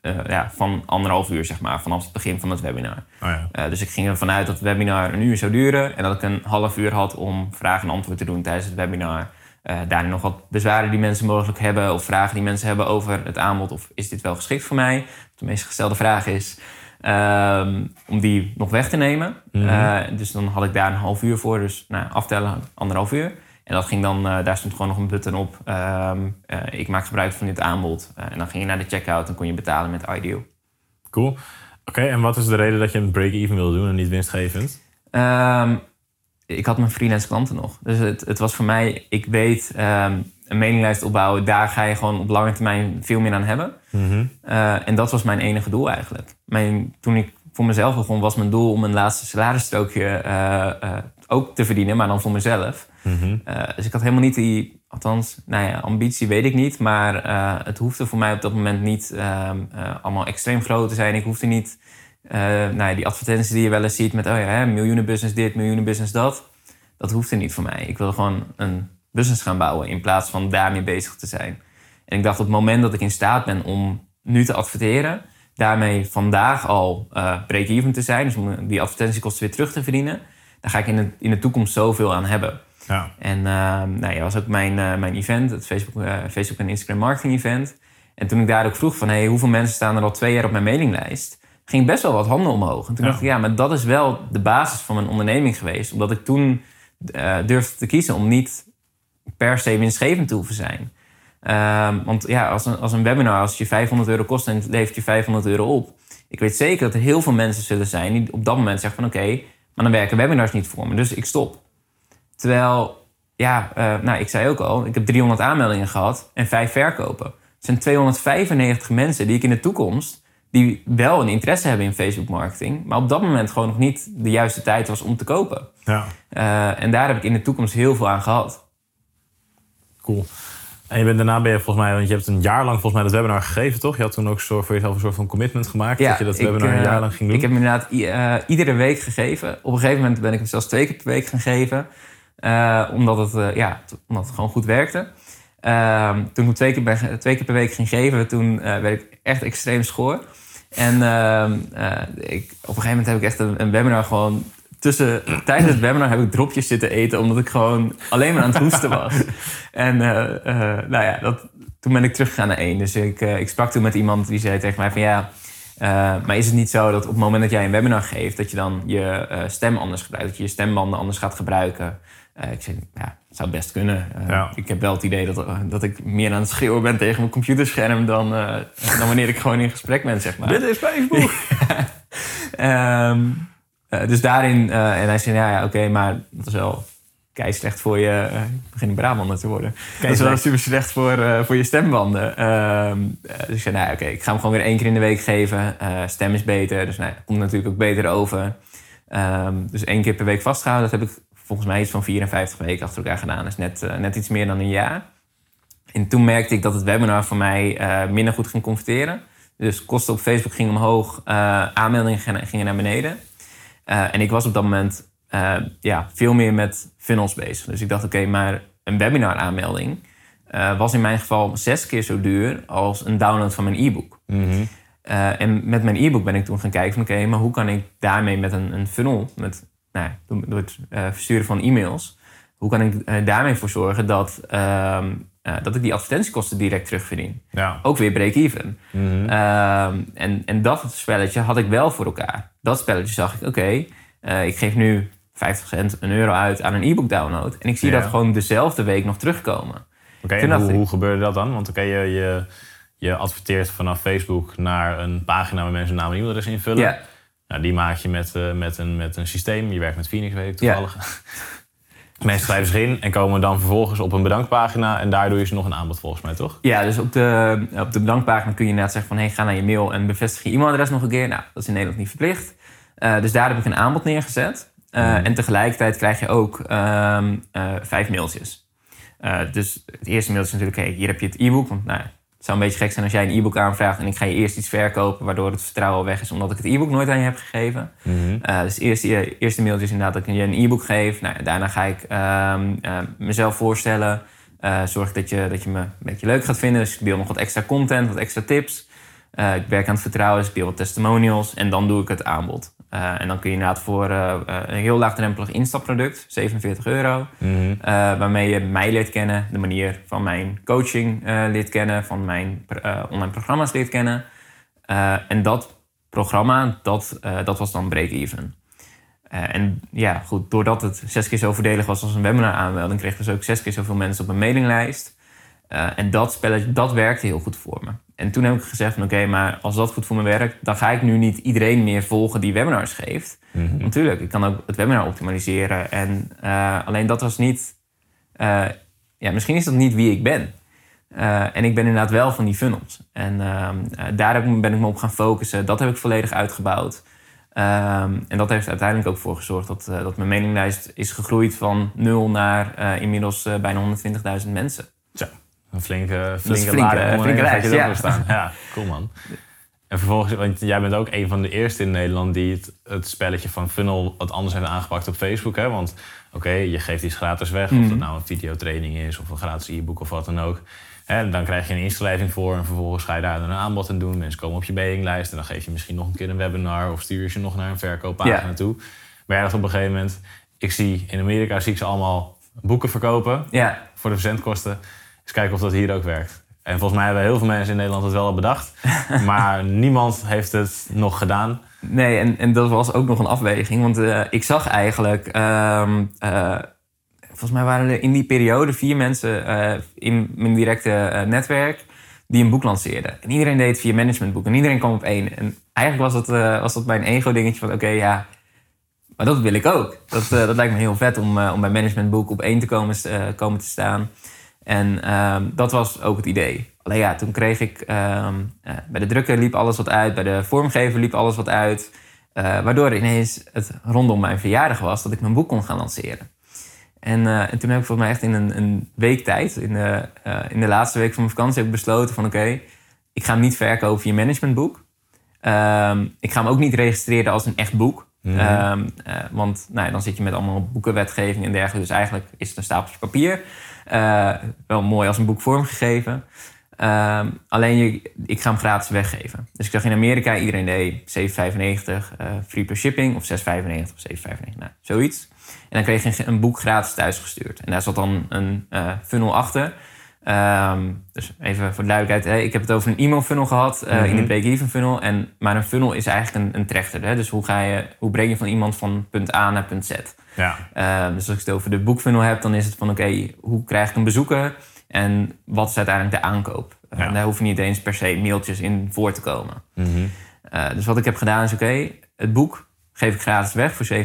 [SPEAKER 3] eh, ja, van anderhalf uur, zeg maar, vanaf het begin van het webinar.
[SPEAKER 2] Oh ja.
[SPEAKER 3] Eh, dus ik ging ervan uit dat het webinar een uur zou duren en dat ik een half uur had om vraag en antwoord te doen tijdens het webinar. Eh daarin nog wat bezwaren die mensen mogelijk hebben of vragen die mensen hebben over het aanbod of is dit wel geschikt voor mij? De meest gestelde vraag is ehm, om die nog weg te nemen.
[SPEAKER 2] Mhm.
[SPEAKER 3] Eh, dus dan had ik daar een half uur voor, dus nou, aftellen anderhalf uur. En dat ging dan, eh, daar stond gewoon nog een button op. ehm, eh, ik maak gebruik van dit aanbod. En dan ging je naar de checkout en kon je betalen met Ideal.
[SPEAKER 2] Cool. Oké, en wat is de reden dat je een break-even wil doen en niet winstgevend?
[SPEAKER 3] Ehm, ik had mijn freelance klanten nog. Dus het, het was voor mij, ik weet, een mailinglijst opbouwen, daar ga je gewoon op lange termijn veel meer aan hebben.
[SPEAKER 2] Mhm.
[SPEAKER 3] Eh, en dat was mijn enige doel eigenlijk. Mijn, toen ik voor mezelf begon, was mijn doel om een laatste salarisstrookje eh, ook te verdienen, maar dan voor mezelf.
[SPEAKER 2] Mhm.
[SPEAKER 3] Dus ik had helemaal niet die, althans, nou ja, ambitie weet ik niet, maar het hoefde voor mij op dat moment niet ehm, eh, allemaal extreem groot te zijn. Ik hoefde niet, nou ja, die advertenties die je wel eens ziet met, oh ja, hè, miljoenen business dit, miljoenen business dat. Dat hoefde niet voor mij. Ik wilde gewoon een business gaan bouwen in plaats van daarmee bezig te zijn. En ik dacht op het moment dat ik in staat ben om nu te adverteren, daarmee vandaag al eh break-even te zijn, dus om die advertentiekosten weer terug te verdienen, dan ga ik in de, in de toekomst zoveel aan hebben.
[SPEAKER 2] Ja.
[SPEAKER 3] En uh, nou ja, was ook mijn, uh, mijn event, het Facebook, uh, Facebook en Instagram marketing event. En toen ik daar ook vroeg van hey, hoeveel mensen staan er al twee jaar op mijn mailinglijst, ging best wel wat handen omhoog. En toen
[SPEAKER 2] Ja.
[SPEAKER 3] dacht ik, ja, maar dat is wel de basis van mijn onderneming geweest. Omdat ik toen uh, durfde te kiezen om niet per se winstgevend te hoeven zijn. Um, want ja, als een, als een webinar, als het je 500 euro kost en het levert je 500 euro op. Ik weet zeker dat er heel veel mensen zullen zijn die op dat moment zeggen van oké, okay, maar dan werken webinars niet voor me, dus ik stop. Terwijl, ja, uh, nou, ik zei ook al, ik heb 300 aanmeldingen gehad en vijf verkopen. Het zijn 295 mensen die ik in de toekomst, die wel een interesse hebben in Facebook marketing, maar op dat moment gewoon nog niet de juiste tijd was om te kopen.
[SPEAKER 2] Ja.
[SPEAKER 3] Uh, en daar heb ik in de toekomst heel veel aan gehad.
[SPEAKER 2] Cool. En je bent daarna ben je volgens mij, want je hebt een jaar lang volgens mij dat webinar gegeven, toch? Je had toen ook zo voor jezelf een soort van commitment gemaakt
[SPEAKER 3] ja,
[SPEAKER 2] dat je dat webinar
[SPEAKER 3] ik,
[SPEAKER 2] een jaar lang ging doen.
[SPEAKER 3] Ik heb inderdaad uh, iedere week gegeven. Op een gegeven moment ben ik hem zelfs twee keer per week gaan geven. Uh, omdat, het, ja, omdat het gewoon goed werkte. Ehm, toen ik twee keer, twee keer per week ging geven, toen werd ik echt extreem schoor. En ehm, eh, ik, op een gegeven moment heb ik echt een, een webinar gewoon tussen, tijdens het webinar heb ik dropjes zitten eten, omdat ik gewoon alleen maar aan het hoesten was. En eh, eh, nou ja, dat, toen ben ik teruggegaan naar één. Dus ik, ik sprak toen met iemand die zei tegen mij van ja, maar is het niet zo dat op het moment dat jij een webinar geeft, dat je dan je stem anders gebruikt, dat je je stembanden anders gaat gebruiken? ik zei, ja, het zou best kunnen. Ik heb wel het idee dat, dat ik meer aan het schreeuwen ben tegen mijn computerscherm dan, dan wanneer ik gewoon in gesprek ben, zeg maar.
[SPEAKER 2] Dit is Facebook!
[SPEAKER 3] um, uh, dus daarin, uh, en hij zei, ja, ja oké, maar dat is wel kei slecht voor je, uh, ik begin een Brabander te worden. dat is wel super slecht voor, voor je stembanden. Ehm, dus ik zei, nou oké, ik ga hem gewoon weer één keer in de week geven. stem is beter, dus nou, komt natuurlijk ook beter over. Um, dus één keer per week vastgehouden, dat heb ik volgens mij iets van 54 weken achter elkaar gedaan. Dat is net, net iets meer dan een jaar. En toen merkte ik dat het webinar voor mij minder goed ging converteren. Dus kosten op Facebook gingen omhoog, aanmeldingen gingen naar beneden. Uh, en ik was op dat moment uh, ja, veel meer met funnels bezig. Dus ik dacht, oké, okay, maar een webinar aanmelding uh, was in mijn geval zes keer zo duur als een download van mijn e-book. Mm -hmm. en met mijn e-book ben ik toen gaan kijken van oké, okay, maar hoe kan ik daarmee met een, een funnel, met, nou, door het versturen van e-mails, hoe kan ik daarmee voor zorgen dat, ehm, dat ik die advertentiekosten direct terugverdien?
[SPEAKER 2] Ja.
[SPEAKER 3] Ook weer break-even. Mm -hmm. en, en dat spelletje had ik wel voor elkaar dat spelletje zag ik, oké, uh, ik geef nu 50 cent, een euro uit aan een e-book download. En ik zie dat gewoon dezelfde week nog terugkomen.
[SPEAKER 2] Oké, okay, hoe, hoe, gebeurde dat dan? Want oké, je, je, je, adverteert vanaf Facebook naar een pagina waar mensen naam en e-mailadres invullen.
[SPEAKER 3] Ja.
[SPEAKER 2] Nou, die maak je met, uh, met, een, met een systeem. Je werkt met Phoenix, weet ik toevallig. Mensen schrijven zich in en komen dan vervolgens op een bedankpagina. En daar doe je ze nog een aanbod volgens mij, toch?
[SPEAKER 3] Ja, dus op de, op de bedankpagina kun je inderdaad zeggen van... Hey, ga naar je mail en bevestig je e-mailadres nog een keer. Nou, dat is in Nederland niet verplicht. Uh, dus daar heb ik een aanbod neergezet. Uh, mm. En tegelijkertijd krijg je ook uh, vijf mailtjes. dus het eerste mailtje is natuurlijk... Hey, hier heb je het e-book. Want nou, het zou een beetje gek zijn als jij een e-book aanvraagt... en ik ga je eerst iets verkopen... waardoor het vertrouwen al weg is... omdat ik het e-book nooit aan je heb gegeven.
[SPEAKER 2] Mm.
[SPEAKER 3] dus het eerste, eerste mailtje is inderdaad dat ik je een e-book geef. Nou, daarna ga ik ehm, mezelf voorstellen... zorg dat je, dat je me een beetje leuk gaat vinden. Dus ik deel nog wat extra content, wat extra tips. Ik werk aan het vertrouwen, dus ik deel wat testimonials. En dan doe ik het aanbod. Uh, en dan kun je inderdaad voor uh, een heel laagdrempelig instapproduct, 47 euro,
[SPEAKER 2] mm -hmm.
[SPEAKER 3] waarmee je mij leert kennen, de manier van mijn coaching leert kennen, van mijn online programma's leert kennen. en dat programma, dat, dat was dan break-even. en ja, goed, doordat het zes keer zo voordelig was als een webinar aanmelding, kreeg dus ook zes keer zoveel mensen op een mailinglijst. En dat spelletje, dat werkte heel goed voor me. En toen heb ik gezegd van oké, maar als dat goed voor me werkt, dan ga ik nu niet iedereen meer volgen die webinars geeft.
[SPEAKER 2] Mm
[SPEAKER 3] Natuurlijk, ik kan ook het webinar optimaliseren. En uh, alleen dat was niet, uh, ja, misschien is dat niet wie ik ben. En ik ben inderdaad wel van die funnels. En ehm, daar ben ik me op gaan focussen. Dat heb ik volledig uitgebouwd. Ehm, en dat heeft uiteindelijk ook voor gezorgd dat, dat mijn meninglijst is gegroeid van nul naar inmiddels bijna 120.000 mensen.
[SPEAKER 2] Zo. Een flinke, flinke, flinke, ja. staan. Ja, cool man. En vervolgens, want jij bent ook een van de eerste in Nederland die het, het spelletje van Funnel wat anders heeft aangepakt op Facebook. Hè? Want oké, je geeft iets gratis weg, of dat mhm. nou een videotraining is of een gratis e-book of wat dan ook. Hè, dan krijg je een inschrijving voor en vervolgens ga je daar een aanbod aan doen. Mensen komen op je mailinglijst en dan geef je misschien nog een keer een webinar of stuur je ze nog naar een verkooppagina toe. Maar dacht op een gegeven moment, ik zie in Amerika zie ik ze allemaal boeken verkopen voor de verzendkosten kijken of dat hier ook werkt. En volgens mij hebben heel veel mensen in Nederland het wel al bedacht. maar niemand heeft het nog gedaan.
[SPEAKER 3] Nee, en, en dat was ook nog een afweging. Want uh, ik zag eigenlijk... Uh, uh, volgens mij waren er in die periode vier mensen eh, in mijn directe netwerk... die een boek lanceerden. En iedereen deed via managementboek. En iedereen kwam op één. En eigenlijk was dat, was dat mijn ego-dingetje van... oké, ja, maar dat wil ik ook. Dat, dat lijkt me heel vet om, om bij managementboek op één te komen, komen te staan... En um, dat was ook het idee. Alleen ja, toen kreeg ik... Um, uh, bij de drukker liep alles wat uit. Bij de vormgever liep alles wat uit. Uh, waardoor ineens het rondom mijn verjaardag was... dat ik mijn boek kon gaan lanceren. En, uh, en toen heb ik volgens mij echt in een, een week tijd... In de, in de laatste week van mijn vakantie heb ik besloten van... oké, ik ga hem niet verkopen via managementboek. Um, ik ga hem ook niet registreren als een echt boek. Mm -hmm. want nou ja, dan zit je met allemaal boekenwetgeving en dergelijke. Dus eigenlijk is het een stapeltje papier... Uh, wel mooi als een boek vormgegeven. Ehm, alleen je, ik ga hem gratis weggeven. Dus ik zag in Amerika, iedereen deed 7,95 uh, free plus shipping of 6,95 of 7,95, nou, zoiets. En dan kreeg je een boek gratis thuisgestuurd. En daar zat dan een uh, funnel achter. Ehm, dus even voor de duidelijkheid, ik heb het over een e-mail funnel gehad uh, in de break-even funnel. En, maar een funnel is eigenlijk een, een trechter. Hè? Dus hoe, ga je, hoe breng je van iemand van punt A naar punt Z?
[SPEAKER 2] Ja.
[SPEAKER 3] Uh, dus als ik het over de boekfunnel heb, dan is het van oké, hoe krijg ik een bezoeker? En wat is uiteindelijk de aankoop? Ja. En daar hoeven niet eens per se mailtjes in voor te komen.
[SPEAKER 2] Mhm.
[SPEAKER 3] uh, dus wat ik heb gedaan is oké, het boek geef ik gratis weg voor 7,95.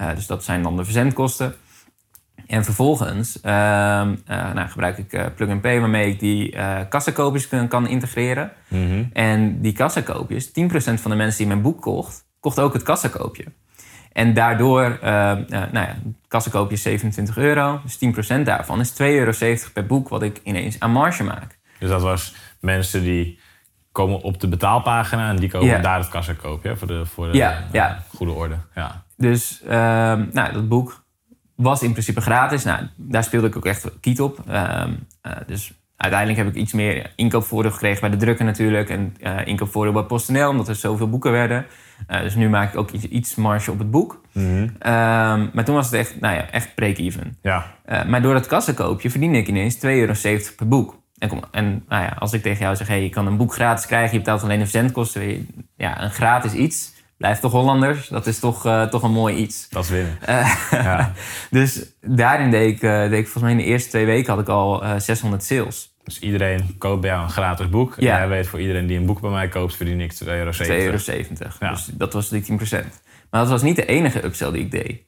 [SPEAKER 3] Uh, dus dat zijn dan de verzendkosten. En vervolgens uh, nou, gebruik ik uh, Plug Pay waarmee ik die uh, kassakoopjes kan, kan integreren.
[SPEAKER 2] Mhm.
[SPEAKER 3] En die kassakoopjes, 10% van de mensen die mijn boek kocht, kocht ook het kassakoopje. En daardoor, nou ja, kassakoopje is 27 euro. Dus 10% daarvan is 2,70 euro per boek wat ik ineens aan marge maak.
[SPEAKER 2] Dus dat was mensen die komen op de betaalpagina en die komen daar het kassakoopje voor de, voor de goede orde. Ja.
[SPEAKER 3] Dus ehm, nou, dat boek was in principe gratis. Nou, daar speelde ik ook echt kiet op. Ehm, eh, dus uiteindelijk heb ik iets meer inkoopvoordeel gekregen bij de drukker natuurlijk. En eh, inkoopvoordeel bij PostNL, omdat er zoveel boeken werden. Eh, dus nu maak ik ook iets, iets marge op het boek.
[SPEAKER 2] Mhm.
[SPEAKER 3] Ehm, maar toen was het echt, nou ja, echt break-even.
[SPEAKER 2] ja.
[SPEAKER 3] Maar door dat kassakoopje verdiende ik ineens 2,70 euro per boek. En, kom, en nou ja, als ik tegen jou zeg, hey, je kan een boek gratis krijgen, je betaalt alleen de verzendkosten. Ja, een gratis iets blijft toch Hollanders. Dat is toch, eh, toch een mooi iets.
[SPEAKER 2] Dat is winnen.
[SPEAKER 3] Eh,
[SPEAKER 2] Ja.
[SPEAKER 3] dus daarin deed ik, eh, deed ik, volgens mij in de eerste twee weken had ik al eh, 600 sales.
[SPEAKER 2] Dus iedereen koopt bij jou een gratis boek.
[SPEAKER 3] Ja.
[SPEAKER 2] En jij weet voor iedereen die een boek bij mij koopt, verdien ik 2,70 euro.
[SPEAKER 3] 2,70 euro.
[SPEAKER 2] Ja.
[SPEAKER 3] Dus dat was die 10%. Maar dat was niet de enige upsell die ik deed.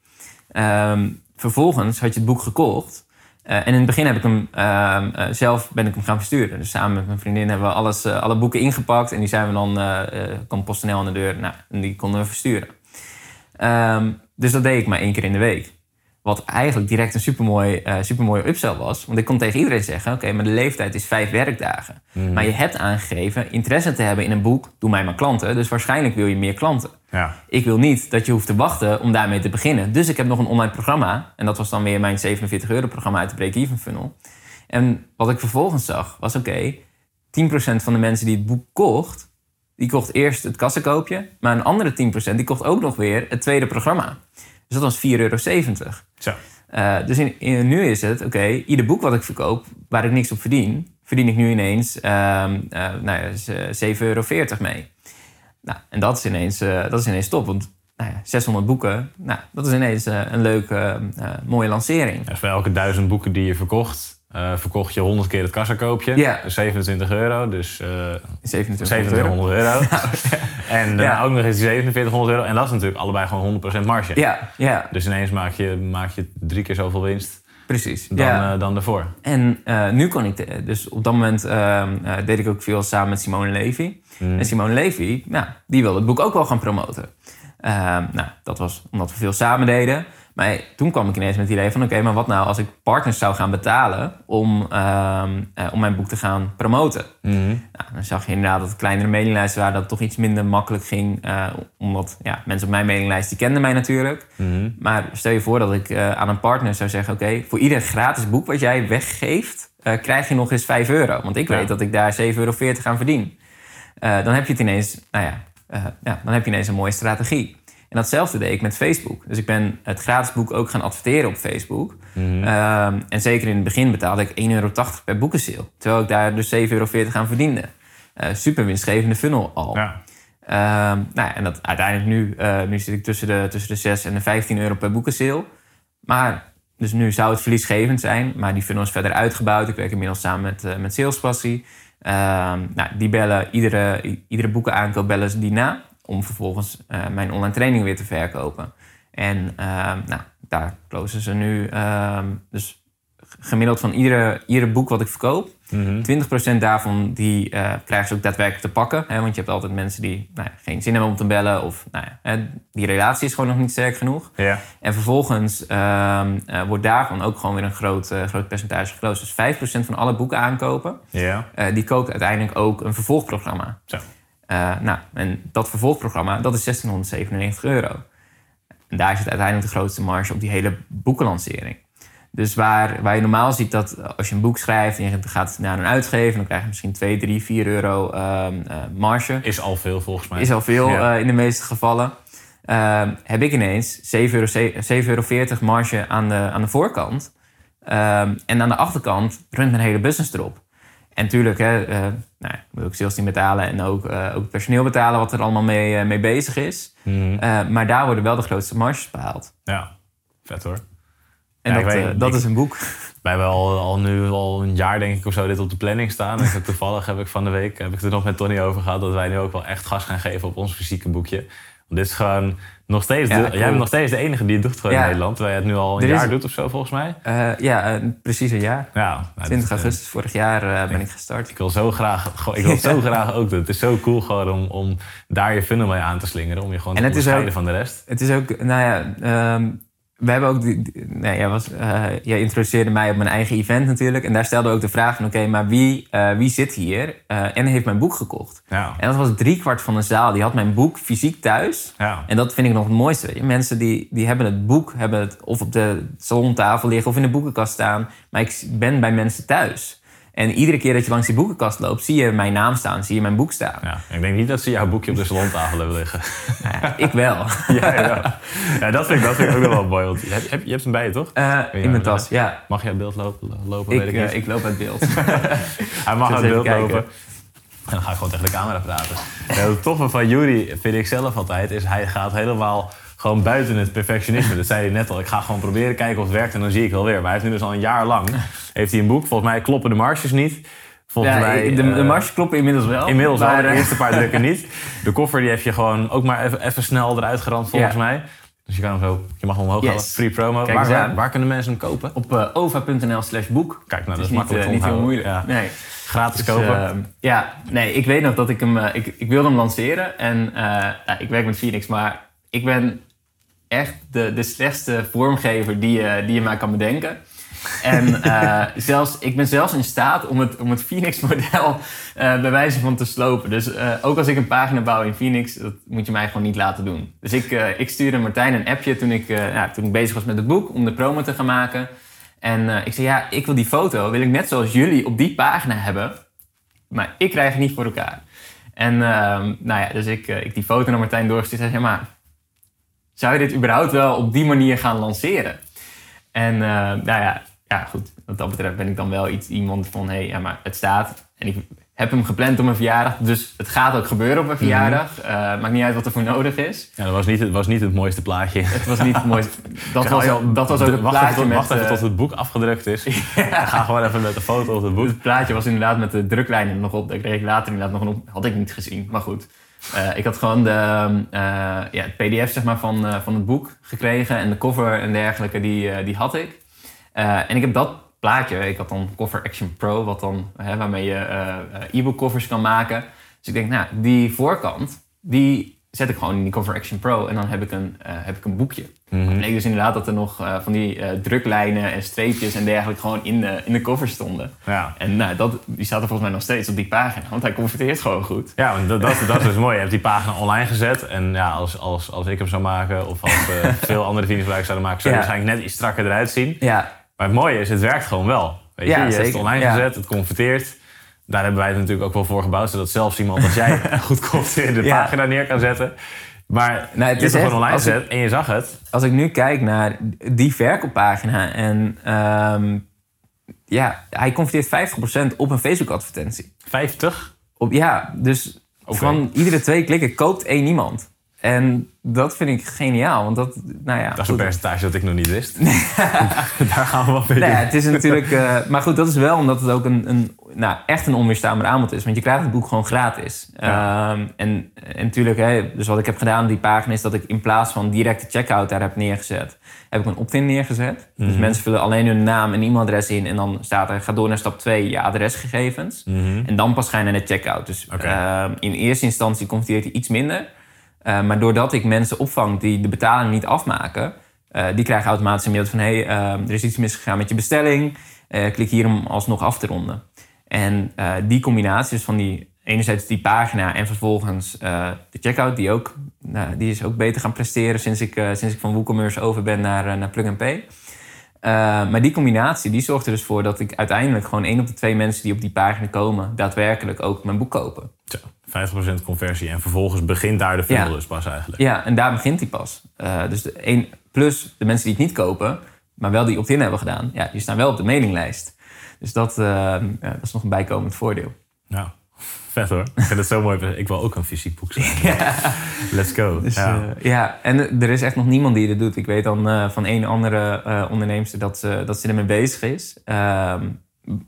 [SPEAKER 3] Ehm, vervolgens had je het boek gekocht. Eh, en in het begin heb ik hem ehm, eh, zelf ben ik hem gaan versturen. Dus samen met mijn vriendin hebben we alles, eh, alle boeken ingepakt. En die zijn we dan, kwam PostNL aan de deur. Nou, en die konden we versturen. Ehm, dus dat deed ik maar één keer in de week. Wat eigenlijk direct een supermooi, eh supermooie upsell was. Want ik kon tegen iedereen zeggen... oké, maar de leeftijd is vijf werkdagen. Maar je hebt aangegeven interesse te hebben in een boek. Doe mij maar klanten. Dus waarschijnlijk wil je meer klanten.
[SPEAKER 2] Ja.
[SPEAKER 3] Ik wil niet dat je hoeft te wachten om daarmee te beginnen. Dus ik heb nog een online programma. En dat was dan weer mijn 47 euro programma uit de break-even funnel. En wat ik vervolgens zag was oké... 10% van de mensen die het boek kocht... die kocht eerst het kassenkoopje. Maar een andere 10% die kocht ook nog weer het tweede programma. Dus dat was 4,70 euro.
[SPEAKER 2] Zo.
[SPEAKER 3] Eh, dus in, in- nu is het, oké, ieder boek wat ik verkoop, waar ik niks op verdien, verdien ik nu ineens ehm eh, nou ja, z- 7,40 euro mee. Nou, en dat is ineens, eh, dat is ineens top, want nou ja, 600 boeken, nou, dat is ineens eh, een leuke, eh, mooie lancering.
[SPEAKER 2] Dus bij elke duizend boeken die je verkocht, eh, verkocht je 100 keer het kassakoopje.
[SPEAKER 3] Ja.
[SPEAKER 2] Dus 27 euro. Dus eh
[SPEAKER 3] 27 euro.
[SPEAKER 2] 2700 euro. en daarna
[SPEAKER 3] Ja.
[SPEAKER 2] ook nog eens die 4700 euro. En dat is natuurlijk allebei gewoon 100% marge.
[SPEAKER 3] Ja, ja,
[SPEAKER 2] Dus ineens maak je, maak je drie keer zoveel winst
[SPEAKER 3] precies.
[SPEAKER 2] dan,
[SPEAKER 3] ja.
[SPEAKER 2] eh, dan daarvoor.
[SPEAKER 3] En eh, nu kon ik, de- dus op dat moment ehm, eh, deed ik ook veel samen met Simone Levy. En Simone Levy, nou, die wilde het boek ook wel gaan promoten. Ehm, nou, dat was omdat we veel samen deden. Maar toen kwam ik ineens met het idee van... oké, maar wat nou als ik partners zou gaan betalen... om, ehm, eh, om mijn boek te gaan promoten? Nou, dan zag je inderdaad dat kleinere mailinglijsten waren... dat het toch iets minder makkelijk ging. eh, omdat ja, mensen op mijn mailinglijst, die kenden mij natuurlijk. Maar stel je voor dat ik eh, aan een partner zou zeggen... oké, voor ieder gratis boek wat jij weggeeft... krijg je nog eens 5 euro. Want ik
[SPEAKER 2] Ja.
[SPEAKER 3] weet dat ik daar 7,40 euro aan verdien. Dan heb je het ineens, nou ja, ja, dan heb je ineens een mooie strategie. En datzelfde deed ik met Facebook. Dus ik ben het gratis boek ook gaan adverteren op Facebook. Ehm, en zeker in het begin betaalde ik 1,80 euro per boekensale. Terwijl ik daar dus 7,40 euro aan verdiende. Eh, super winstgevende funnel al.
[SPEAKER 2] Ja.
[SPEAKER 3] Ehm, nou ja, en dat uiteindelijk nu, eh, nu zit ik tussen de, tussen de 6 en de 15 euro per boekensale. Maar, dus nu zou het verliesgevend zijn, maar die funnel is verder uitgebouwd. Ik werk inmiddels samen met, eh, met Salespassie. Ehm, nou, die bellen, iedere, iedere boekenaankoop bellen ze die na. Om vervolgens eh, mijn online training weer te verkopen. En ehm, nou, daar closen ze nu ehm, dus gemiddeld van iedere, iedere boek wat ik verkoop. 20% daarvan die, eh, krijgen ze ook daadwerkelijk te pakken. Hè, want je hebt altijd mensen die nou geen zin hebben om te bellen. Of nou hè, die relatie is gewoon nog niet sterk genoeg. En vervolgens ehm, eh, wordt daarvan ook gewoon weer een groot, groot percentage geclosed. Dus 5% van alle boeken aankopen, die koopt uiteindelijk ook een vervolgprogramma.
[SPEAKER 2] Zo.
[SPEAKER 3] Eh, nou, en dat vervolgprogramma, dat is 1697 euro. En daar zit uiteindelijk de grootste marge op die hele boekenlancering. Dus waar, waar je normaal ziet dat als je een boek schrijft en je gaat naar een uitgever, dan krijg je misschien 2, 3, 4 euro ehm, eh, marge.
[SPEAKER 2] Is al veel volgens mij.
[SPEAKER 3] Is al veel
[SPEAKER 2] Ja.
[SPEAKER 3] eh, in de meeste gevallen. Ehm, heb ik ineens 7,40 euro, 7,40 euro marge aan de, aan de voorkant. Ehm, en aan de achterkant runt mijn hele business erop. En natuurlijk, hè, eh, nou, moet ook sales team betalen en ook, eh, ook personeel betalen wat er allemaal mee, eh, mee bezig is.
[SPEAKER 2] Mhm.
[SPEAKER 3] Maar daar worden wel de grootste marges behaald.
[SPEAKER 2] Ja, vet hoor.
[SPEAKER 3] En
[SPEAKER 2] Ja,
[SPEAKER 3] dat,
[SPEAKER 2] weet
[SPEAKER 3] dat
[SPEAKER 2] Ik-
[SPEAKER 3] is een boek.
[SPEAKER 2] Wij hebben al, al nu al een jaar denk ik of zo dit op de planning staan. En heb toevallig heb ik van de week heb ik het er nog met Tony over gehad dat wij nu ook wel echt gas gaan geven op ons fysieke boekje. Want dit is gewoon nog steeds.
[SPEAKER 3] Ja,
[SPEAKER 2] de-. Jij bent nog steeds de enige die het doet
[SPEAKER 3] Ja.
[SPEAKER 2] in Nederland. Terwijl je het nu al een
[SPEAKER 3] Er is-
[SPEAKER 2] jaar doet of zo volgens mij.
[SPEAKER 3] Eh, ja, eh, precies een jaar.
[SPEAKER 2] Ja, nou,
[SPEAKER 3] 20
[SPEAKER 2] dit, eh,
[SPEAKER 3] augustus vorig jaar ben ik gestart.
[SPEAKER 2] Ik wil zo graag, ik wil zo graag ook doen. Het is zo cool gewoon om, om daar je funnel mee aan te slingeren. Om je gewoon
[SPEAKER 3] En
[SPEAKER 2] te onderscheiden
[SPEAKER 3] ook-
[SPEAKER 2] van de rest.
[SPEAKER 3] Het is ook, nou ja, ehm, we hebben ook, die, die- nee, jij, was, eh, jij introduceerde mij op mijn eigen event natuurlijk. En daar stelde ook de vraag van, oké, maar wie, eh, wie zit hier eh, en heeft mijn boek gekocht?
[SPEAKER 2] Ja,
[SPEAKER 3] En dat was driekwart van de zaal, die had mijn boek fysiek thuis.
[SPEAKER 2] ja.
[SPEAKER 3] En dat vind ik nog het mooiste. weet je. Mensen die, die hebben het boek, hebben het of op de salontafel liggen of in de boekenkast staan. Maar ik ben bij mensen thuis. En iedere keer dat je langs die boekenkast loopt, zie je mijn naam staan, zie je mijn boek staan.
[SPEAKER 2] ja. Ik denk niet dat ze jouw boekje op de salontafel hebben liggen.
[SPEAKER 3] Nou ja, ik wel.
[SPEAKER 2] ja, ja. ja dat, vind ik, dat vind ik ook wel mooi. Want je, hebt- je, hebt- hem bij je, toch?
[SPEAKER 3] Eh, in mijn tas, ja.
[SPEAKER 2] Mag jij beeld lopen? lopen
[SPEAKER 3] Ik,
[SPEAKER 2] weet ik
[SPEAKER 3] eh,
[SPEAKER 2] niet.
[SPEAKER 3] ik loop uit beeld.
[SPEAKER 2] Hij mag uit beeld
[SPEAKER 3] kijken.
[SPEAKER 2] lopen. En dan ga ik gewoon tegen de camera praten. Het toffe van Jury vind ik zelf altijd... is hij gaat helemaal gewoon buiten het perfectionisme. Dat zei hij net al. Ik ga gewoon proberen, kijken of het werkt en dan zie ik wel weer. Maar hij heeft nu dus al een jaar lang... heeft hij een boek. Volgens mij kloppen de marges niet. Volgens
[SPEAKER 3] Ja,
[SPEAKER 2] mij...
[SPEAKER 3] de, de
[SPEAKER 2] eh,
[SPEAKER 3] marges kloppen inmiddels wel.
[SPEAKER 2] Inmiddels wel, de eerste paar drukken niet. De koffer die heb je gewoon ook maar even, even snel eruit geramd volgens
[SPEAKER 3] Ja.
[SPEAKER 2] mij. Dus je kan hem zo, je mag hem omhoog
[SPEAKER 3] Yes.
[SPEAKER 2] halen. Free promo.
[SPEAKER 3] Kijk
[SPEAKER 2] Waar, waar, kunnen mensen hem kopen?
[SPEAKER 3] Op eh, ova.nl slash boek.
[SPEAKER 2] Kijk, nou, dat is makkelijk
[SPEAKER 3] eh, niet heel moeilijk.
[SPEAKER 2] Ja.
[SPEAKER 3] Nee.
[SPEAKER 2] Gratis
[SPEAKER 3] Dus,
[SPEAKER 2] kopen.
[SPEAKER 3] ja, nee, ik weet nog dat ik hem... ik, ik wilde hem lanceren. En ja, ik werk met Phoenix, maar ik ben echt de, de slechtste vormgever die, je- die je maar kan bedenken. En eh, zelfs, ik ben zelfs in staat om het, om het Phoenix-model eh bij wijze van te slopen. Dus eh, ook als ik een pagina bouw in Phoenix, dat moet je mij gewoon niet laten doen. Dus ik, ik stuurde Martijn een appje toen ik, ja, toen ik bezig was met het boek om de promo te gaan maken. En ik zei, ja, ik wil die foto, wil ik net zoals jullie op die pagina hebben. Maar ik krijg het niet voor elkaar. En ehm, nou ja, dus ik, ik die foto naar Martijn doorgestuurd. Hij zei, ja, maar zou je dit überhaupt wel op die manier gaan lanceren? En eh, nou ja, ja, goed. Wat dat betreft ben ik dan wel iets, iemand van, hé, hey, ja, maar het staat. En ik heb hem gepland op mijn verjaardag. Dus het gaat ook gebeuren op mijn verjaardag. Eh, maakt niet uit wat er voor nodig is.
[SPEAKER 2] Ja, dat was niet, het was niet het mooiste plaatje.
[SPEAKER 3] Het was niet het mooiste. Dat was,
[SPEAKER 2] joh,
[SPEAKER 3] dat was ook het plaatje
[SPEAKER 2] tot,
[SPEAKER 3] met...
[SPEAKER 2] wacht even
[SPEAKER 3] eh,
[SPEAKER 2] tot het boek afgedrukt is. Ga gewoon even met de foto op het boek.
[SPEAKER 3] Het plaatje was inderdaad met de druklijnen er nog op. Daar kreeg ik later inderdaad nog een op. Had ik niet gezien, maar goed. Eh, ik had gewoon de, eh, ja, het pdf zeg maar, van, eh, van het boek gekregen. En de cover en dergelijke, die, die had ik. En ik heb dat plaatje, ik had dan Cover Action Pro, wat dan, hè, waarmee je e-book covers kan maken. Dus ik denk, nou, die voorkant, die zet ik gewoon in die Cover Action Pro. En dan heb ik een, eh, heb ik een boekje.
[SPEAKER 2] Mhm.
[SPEAKER 3] Het bleek dus inderdaad dat er nog eh, van die eh, druklijnen en streepjes en dergelijke gewoon in de, in de cover stonden.
[SPEAKER 2] Ja.
[SPEAKER 3] En nou, dat, die staat er volgens mij nog steeds op die pagina, want hij converteert gewoon goed.
[SPEAKER 2] Ja, want dat, dat, dat is mooi. Je hebt die pagina online gezet. En ja, als, als, als ik hem zou maken, of als veel andere vrienden zouden maken, zou hij
[SPEAKER 3] Ja.
[SPEAKER 2] waarschijnlijk net iets strakker eruit zien.
[SPEAKER 3] Ja,
[SPEAKER 2] Maar het mooie is, het werkt gewoon wel. Weet je,
[SPEAKER 3] Ja,
[SPEAKER 2] je hebt het online gezet, het converteert. Daar hebben wij het natuurlijk ook wel voor gebouwd, zodat zelfs iemand als jij goed converteerde
[SPEAKER 3] Ja.
[SPEAKER 2] pagina neer kan zetten. Maar
[SPEAKER 3] Nou, het
[SPEAKER 2] je hebt
[SPEAKER 3] is
[SPEAKER 2] het gewoon online gezet en je zag het.
[SPEAKER 3] als ik nu kijk naar die verkooppagina en ehm, ja, hij converteert 50% op een Facebook advertentie.
[SPEAKER 2] 50.
[SPEAKER 3] Op, ja, dus van iedere twee klikken koopt één iemand. En dat vind ik geniaal, want dat, nou ja.
[SPEAKER 2] Dat is een percentage dat ik nog niet wist. Daar gaan we wel mee
[SPEAKER 3] Nou ja, het is natuurlijk... eh, maar goed, dat is wel omdat het ook een, een, nou, echt een onweerstaanbaar aanbod is. Want je krijgt het boek gewoon gratis.
[SPEAKER 2] Ja.
[SPEAKER 3] Ehm, en, en natuurlijk, hè, dus wat ik heb gedaan op die pagina... is dat ik in plaats van directe checkout daar heb neergezet... heb ik een opt-in neergezet. Dus
[SPEAKER 2] Mhm.
[SPEAKER 3] mensen vullen alleen hun naam en e-mailadres in... en dan staat er, ga door naar stap 2, je adresgegevens.
[SPEAKER 2] Mhm.
[SPEAKER 3] En dan pas ga je naar de checkout. Dus ehm, in eerste instantie converteert hij iets minder... Uh, maar doordat ik mensen opvang die de betaling niet afmaken, uh, die krijgen automatisch een mail van: hey, uh, er is iets misgegaan met je bestelling. Klik hier om alsnog af te ronden. En die combinatie, dus van die enerzijds die pagina en vervolgens de checkout, die, ook, die is ook beter gaan presteren sinds ik, sinds ik van WooCommerce over ben naar, naar Plug and Pay. Eh, maar die combinatie die zorgt er dus voor dat ik uiteindelijk gewoon één op de twee mensen die op die pagina komen, daadwerkelijk ook mijn boek kopen.
[SPEAKER 2] Zo, 50% conversie. En vervolgens begint daar de funnel
[SPEAKER 3] Ja.
[SPEAKER 2] dus pas eigenlijk.
[SPEAKER 3] Ja, en daar begint die pas. Eh, dus de één, plus de mensen die het niet kopen, maar wel die opt-in hebben gedaan, ja, die staan wel op de mailinglijst. Dus dat, eh, ja, dat is nog een bijkomend voordeel.
[SPEAKER 2] Nou, vet hoor. Ik vind het zo mooi. Ik wil ook een fysiek boek zijn. Let's go.
[SPEAKER 3] Dus,
[SPEAKER 2] ja.
[SPEAKER 3] ja. ja, en er is echt nog niemand die dit doet. Ik weet dan eh, van één andere eh onderneemster dat ze, dat ze ermee bezig is. Ehm,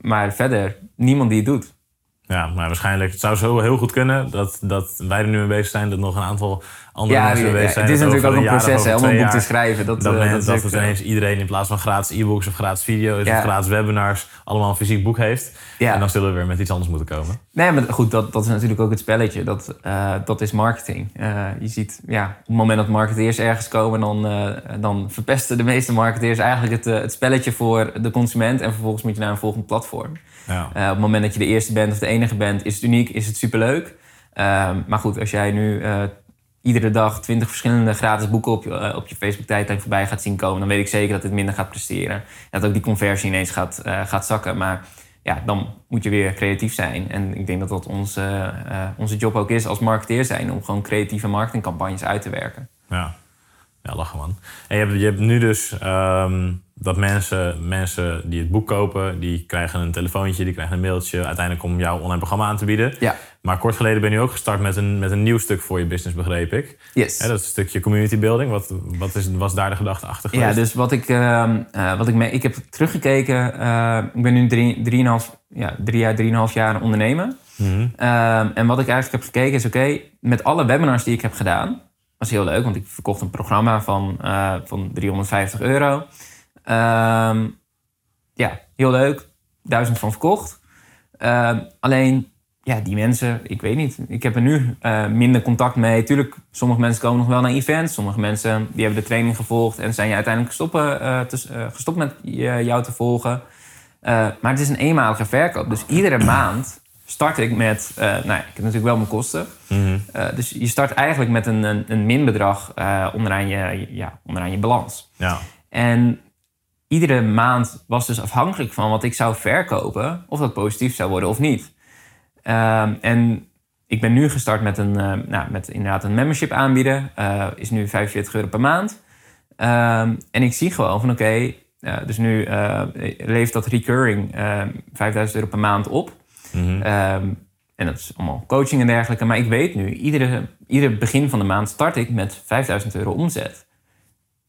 [SPEAKER 3] maar verder, niemand die het doet.
[SPEAKER 2] ja, maar waarschijnlijk. Het zou zo heel goed kunnen dat, dat wij er nu mee bezig zijn. Dat nog een aantal andere
[SPEAKER 3] Ja,
[SPEAKER 2] mensen
[SPEAKER 3] ja,
[SPEAKER 2] bezig zijn.
[SPEAKER 3] het is natuurlijk ook een proces hè, om een boek te schrijven. Dat,
[SPEAKER 2] Dat, men-
[SPEAKER 3] dat,
[SPEAKER 2] ineens iedereen in plaats van gratis e-books of gratis video's
[SPEAKER 3] Ja.
[SPEAKER 2] of gratis webinars allemaal een fysiek boek heeft. En dan zullen we weer met iets anders moeten komen.
[SPEAKER 3] Nee, maar goed, dat, dat is natuurlijk ook het spelletje. Dat, eh, dat is marketing. Eh, je ziet, ja, op het moment dat marketeers ergens komen, dan, dan verpesten de meeste marketeers eigenlijk het, het spelletje voor de consument. En vervolgens moet je naar een volgend platform.
[SPEAKER 2] Ja.
[SPEAKER 3] Op het moment dat je de eerste bent of de enige bent, is het uniek, is het superleuk. Ehm, maar goed, als jij nu iedere dag twintig verschillende gratis boeken op je, eh, op je Facebook-tijdlijn voorbij gaat zien komen, dan weet ik zeker dat het minder gaat presteren. En dat ook die conversie ineens gaat, eh, gaat zakken. Maar ja, dan moet je weer creatief zijn. En ik denk dat dat onze, eh, onze job ook is als marketeer zijn, om gewoon creatieve marketingcampagnes uit te werken.
[SPEAKER 2] Ja, ja lachen man. En je hebt, je hebt nu dus ehm, dat mensen, mensen die het boek kopen, die krijgen een telefoontje, die krijgen een mailtje uiteindelijk om jouw online programma aan te bieden.
[SPEAKER 3] Ja,
[SPEAKER 2] Maar kort geleden ben je ook gestart met een, met een nieuw stuk voor je business, begreep ik.
[SPEAKER 3] yes.
[SPEAKER 2] Dat is een stukje community building. Wat, wat is, was daar de gedachte achter geweest?
[SPEAKER 3] Ja, dus wat ik, eh, wat ik, me, ik heb teruggekeken. eh, ik ben nu drie, drieënhalf, ja, drie jaar, drieënhalf jaar ondernemer.
[SPEAKER 2] Mhm.
[SPEAKER 3] Ehm, en wat ik eigenlijk heb gekeken is, oké, met alle webinars die ik heb gedaan, was heel leuk, want ik verkocht een programma van, eh, van 350 euro. Ehm, ja, heel leuk, duizend van verkocht. Ehm, alleen, ja, die mensen, ik weet niet, ik heb er nu eh, minder contact mee. Tuurlijk, sommige mensen komen nog wel naar events, sommige mensen die hebben de training gevolgd en zijn je uiteindelijk gestoppen, eh, te- eh, gestopt met je- jou te volgen. Maar het is een eenmalige verkoop. Dus iedere maand start ik met... nou ja, ik heb natuurlijk wel mijn kosten.
[SPEAKER 2] Mhm.
[SPEAKER 3] Dus je start eigenlijk met een, een, een minbedrag onderaan, je, ja, onderaan je balans.
[SPEAKER 2] Ja.
[SPEAKER 3] En iedere maand was dus afhankelijk van wat ik zou verkopen... of dat positief zou worden of niet. Ehm, en ik ben nu gestart met, een, eh, nou, met inderdaad een membership aanbieden. Eh, is nu 45 euro per maand. Ehm, en ik zie gewoon van oké, eh, dus nu eh, levert dat recurring eh 5000 euro per maand op.
[SPEAKER 2] Mhm.
[SPEAKER 3] Ehm, en dat is allemaal coaching en dergelijke. Maar ik weet nu, iedere, ieder begin van de maand start ik met 5000 euro omzet.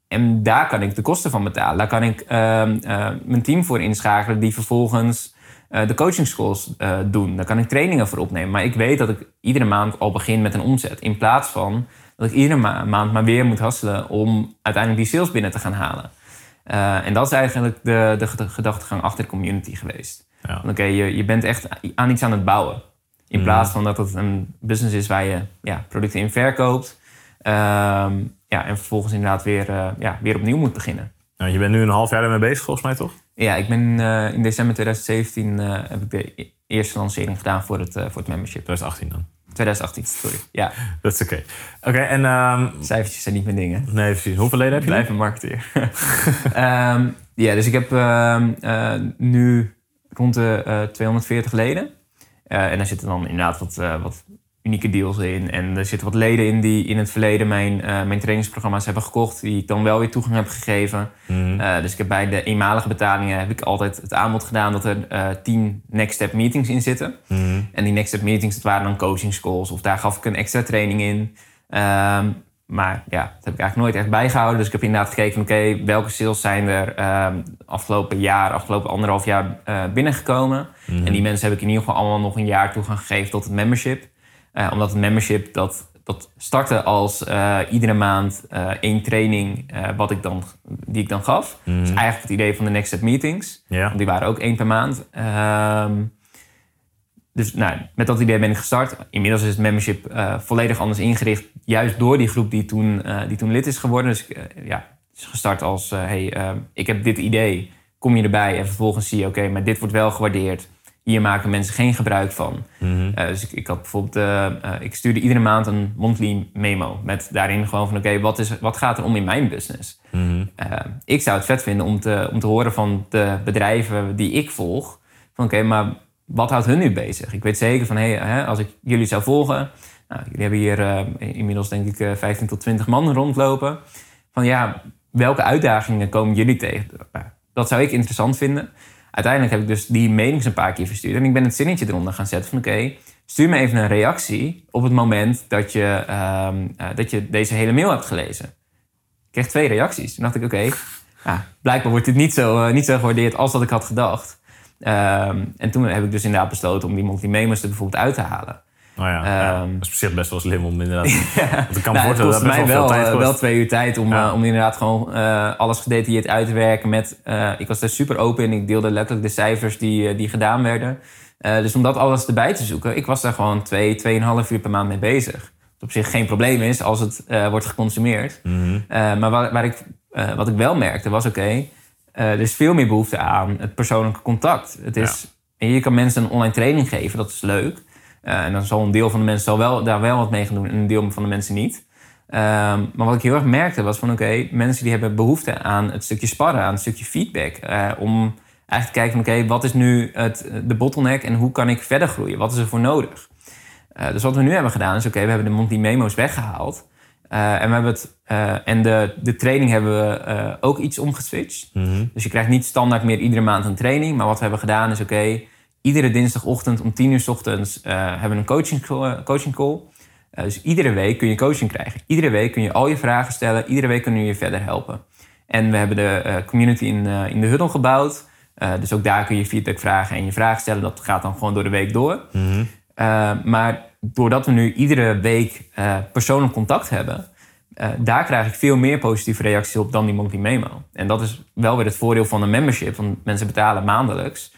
[SPEAKER 3] En daar kan ik de kosten van betalen. Daar kan ik ehm, mijn team voor inschakelen die vervolgens eh, de coaching schools eh, doen. Daar kan ik trainingen voor opnemen. Maar ik weet dat ik iedere maand al begin met een omzet. In plaats van dat ik iedere ma- maand maar weer moet hasselen om uiteindelijk die sales binnen te gaan halen. Eh, en dat is eigenlijk de, de ged- gedachtegang achter de community geweest.
[SPEAKER 2] Ja.
[SPEAKER 3] Oké, je, je bent echt aan iets aan het bouwen. In
[SPEAKER 2] Mhm.
[SPEAKER 3] plaats van dat het een business is waar je ja, producten in verkoopt. Ehm, ja, en vervolgens inderdaad weer, ja, weer opnieuw moet beginnen.
[SPEAKER 2] Nou, je bent nu een half jaar ermee bezig, volgens mij toch?
[SPEAKER 3] Ja, ik ben eh, in december 2017 eh, heb ik de e- eerste lancering gedaan voor het, eh, voor het membership.
[SPEAKER 2] 2018 dan.
[SPEAKER 3] 2018, sorry. Ja,
[SPEAKER 2] Dat is oké. Oké, en... ehm,
[SPEAKER 3] cijfertjes zijn niet mijn dingen.
[SPEAKER 2] nee, precies. Hoeveel leden heb je?
[SPEAKER 3] blijf een marketeer. Ehm, ja, dus ik heb ehm, eh, nu rond de eh, 240 leden. En daar zitten dan inderdaad wat, wat unieke deals in. En er zitten wat leden in die in het verleden mijn, eh, mijn trainingsprogramma's hebben gekocht. Die ik dan wel weer toegang heb gegeven.
[SPEAKER 2] Mhm.
[SPEAKER 3] Eh, dus ik heb bij de eenmalige betalingen heb ik altijd het aanbod gedaan dat er eh 10 next step meetings in zitten.
[SPEAKER 2] Mhm.
[SPEAKER 3] En die next step meetings, dat waren dan coaching calls. Of daar gaf ik een extra training in. Ehm, maar ja, dat heb ik eigenlijk nooit echt bijgehouden. Dus ik heb inderdaad gekeken van oké, welke sales zijn er ehm, afgelopen jaar, afgelopen anderhalf jaar binnengekomen.
[SPEAKER 2] Mhm.
[SPEAKER 3] En die mensen heb ik in ieder geval allemaal nog een jaar toegang gegeven tot het membership. Eh, omdat het membership, dat, dat startte als eh, iedere maand eh, één training wat ik dan, die ik dan gaf.
[SPEAKER 2] Mhm.
[SPEAKER 3] Dat is eigenlijk het idee van de next step meetings. Want die waren ook één per maand. Ehm, dus nou, met dat idee ben ik gestart. Inmiddels is het membership volledig anders ingericht. Juist door die groep die toen, die toen lid is geworden. Dus ja, het is gestart als... hey, ik heb dit idee. Kom je erbij? En vervolgens zie je, oké, maar dit wordt wel gewaardeerd. Hier maken mensen geen gebruik van.
[SPEAKER 2] Mhm.
[SPEAKER 3] Eh, dus ik, ik had bijvoorbeeld, eh, eh, ik stuurde iedere maand een monthly memo. Met daarin gewoon van, oké, wat wat, wat gaat er om in mijn business?
[SPEAKER 2] Mhm.
[SPEAKER 3] Ik zou het vet vinden om te, om te horen van de bedrijven die ik volg. Van oké, maar wat houdt hun nu bezig? Ik weet zeker van, hey, als ik jullie zou volgen... Nou, jullie hebben hier inmiddels denk ik eh, 15 tot 20 man rondlopen. Van ja, welke uitdagingen komen jullie tegen? Nou, dat zou ik interessant vinden. Uiteindelijk heb ik dus die mailings een paar keer verstuurd. En ik ben het zinnetje eronder gaan zetten van oké, stuur me even een reactie op het moment dat je, ehm, eh, dat je deze hele mail hebt gelezen. Ik kreeg twee reacties. Toen dacht ik oké, blijkbaar wordt dit niet zo, eh, niet zo gewaardeerd als dat ik had gedacht. Ehm, en toen heb ik dus inderdaad besloten om die memos er bijvoorbeeld uit te halen.
[SPEAKER 2] Nou ja, ja,
[SPEAKER 3] Ehm,
[SPEAKER 2] dat is op zich best wel slim om inderdaad... Want ik kan
[SPEAKER 3] Nou, het
[SPEAKER 2] voorstellen dat
[SPEAKER 3] mij
[SPEAKER 2] wel
[SPEAKER 3] wel,
[SPEAKER 2] tijd
[SPEAKER 3] eh,
[SPEAKER 2] kost.
[SPEAKER 3] wel twee uur tijd om,
[SPEAKER 2] Ja.
[SPEAKER 3] eh, om inderdaad gewoon eh, alles gedetailleerd uit te werken. Met, ik was daar super open in. Ik deelde letterlijk de cijfers die, die gedaan werden. Dus om dat alles erbij te zoeken, ik was daar gewoon twee, tweeënhalf uur per maand mee bezig. Wat op zich geen probleem is als het wordt geconsumeerd.
[SPEAKER 2] Mhm.
[SPEAKER 3] Maar waar, waar ik, wat ik wel merkte was, oké, er is veel meer behoefte aan het persoonlijke contact. Het is, en je kan mensen een online training geven, dat is leuk. Eh, en dan zal een deel van de mensen wel, daar wel wat mee gaan doen en een deel van de mensen niet. Ehm, maar wat ik heel erg merkte was van oké, mensen die hebben behoefte aan het stukje sparren, aan het stukje feedback. eh, om eigenlijk te kijken van oké, wat is nu het, de bottleneck en hoe kan ik verder groeien? Wat is er voor nodig? Eh, dus wat we nu hebben gedaan is oké, we hebben de monthly memo's weggehaald. Eh, en we hebben het, en de, de training hebben we ook iets omgeswitcht.
[SPEAKER 2] Mhm.
[SPEAKER 3] Dus je krijgt niet standaard meer iedere maand een training. Maar wat we hebben gedaan is, oké, iedere dinsdagochtend om 10 uur 's ochtends eh, hebben we een coaching, call- coaching call. Eh, dus iedere week kun je coaching krijgen. Iedere week kun je al je vragen stellen. Iedere week kunnen we je verder helpen. En we hebben de eh, community in, eh, in de huddle gebouwd. Eh, dus ook daar kun je feedback vragen en je vragen stellen. Dat gaat dan gewoon door de week door.
[SPEAKER 2] Mhm.
[SPEAKER 3] Maar doordat we nu iedere week persoonlijk contact hebben, uh, daar krijg ik veel meer positieve reacties op dan die monthly memo. En dat is wel weer het voordeel van een membership, want mensen betalen maandelijks.